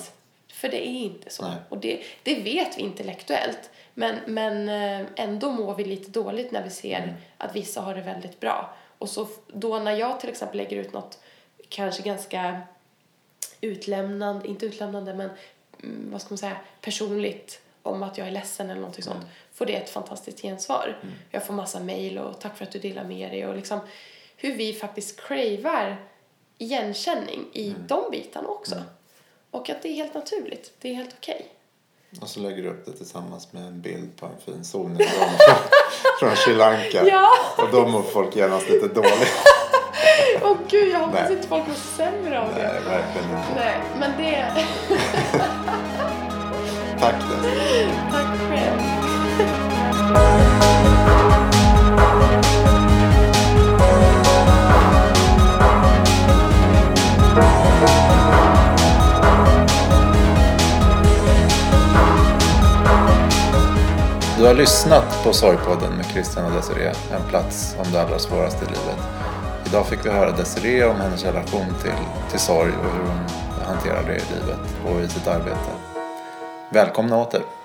För det är inte så. Nej. Och det, det vet vi intellektuellt. Men, men eh, ändå mår vi lite dåligt när vi ser Mm. att vissa har det väldigt bra. Och så då när jag till exempel lägger ut något kanske ganska utlämnande, inte utlämnande men mm, vad ska man säga, personligt om att jag är ledsen eller någonting sånt. Får det ett fantastiskt gensvar. Jag får massa mejl och tack för att du delar med dig och liksom hur vi faktiskt cravar igenkänning i de bitarna också. Och att det är helt naturligt. Det är helt okej. Och så lägger du upp det tillsammans med en bild på en fin solnedgång (laughs) från, Sri Lanka. Ja! Och då mår folk genast lite dåligt. (laughs) Åh gud, jag hoppas Nej. inte folk mår sämre av det. Nej, verkligen inte. Nej, men det... (laughs) Tack. Tack själv. Du har lyssnat på Sorgpodden med Christian och Desiree. En plats om det allra svåraste i livet. Idag fick vi höra Desiree om hennes relation till, till sorg och hur hon hanterar det i livet och i sitt arbete. Välkomna åter!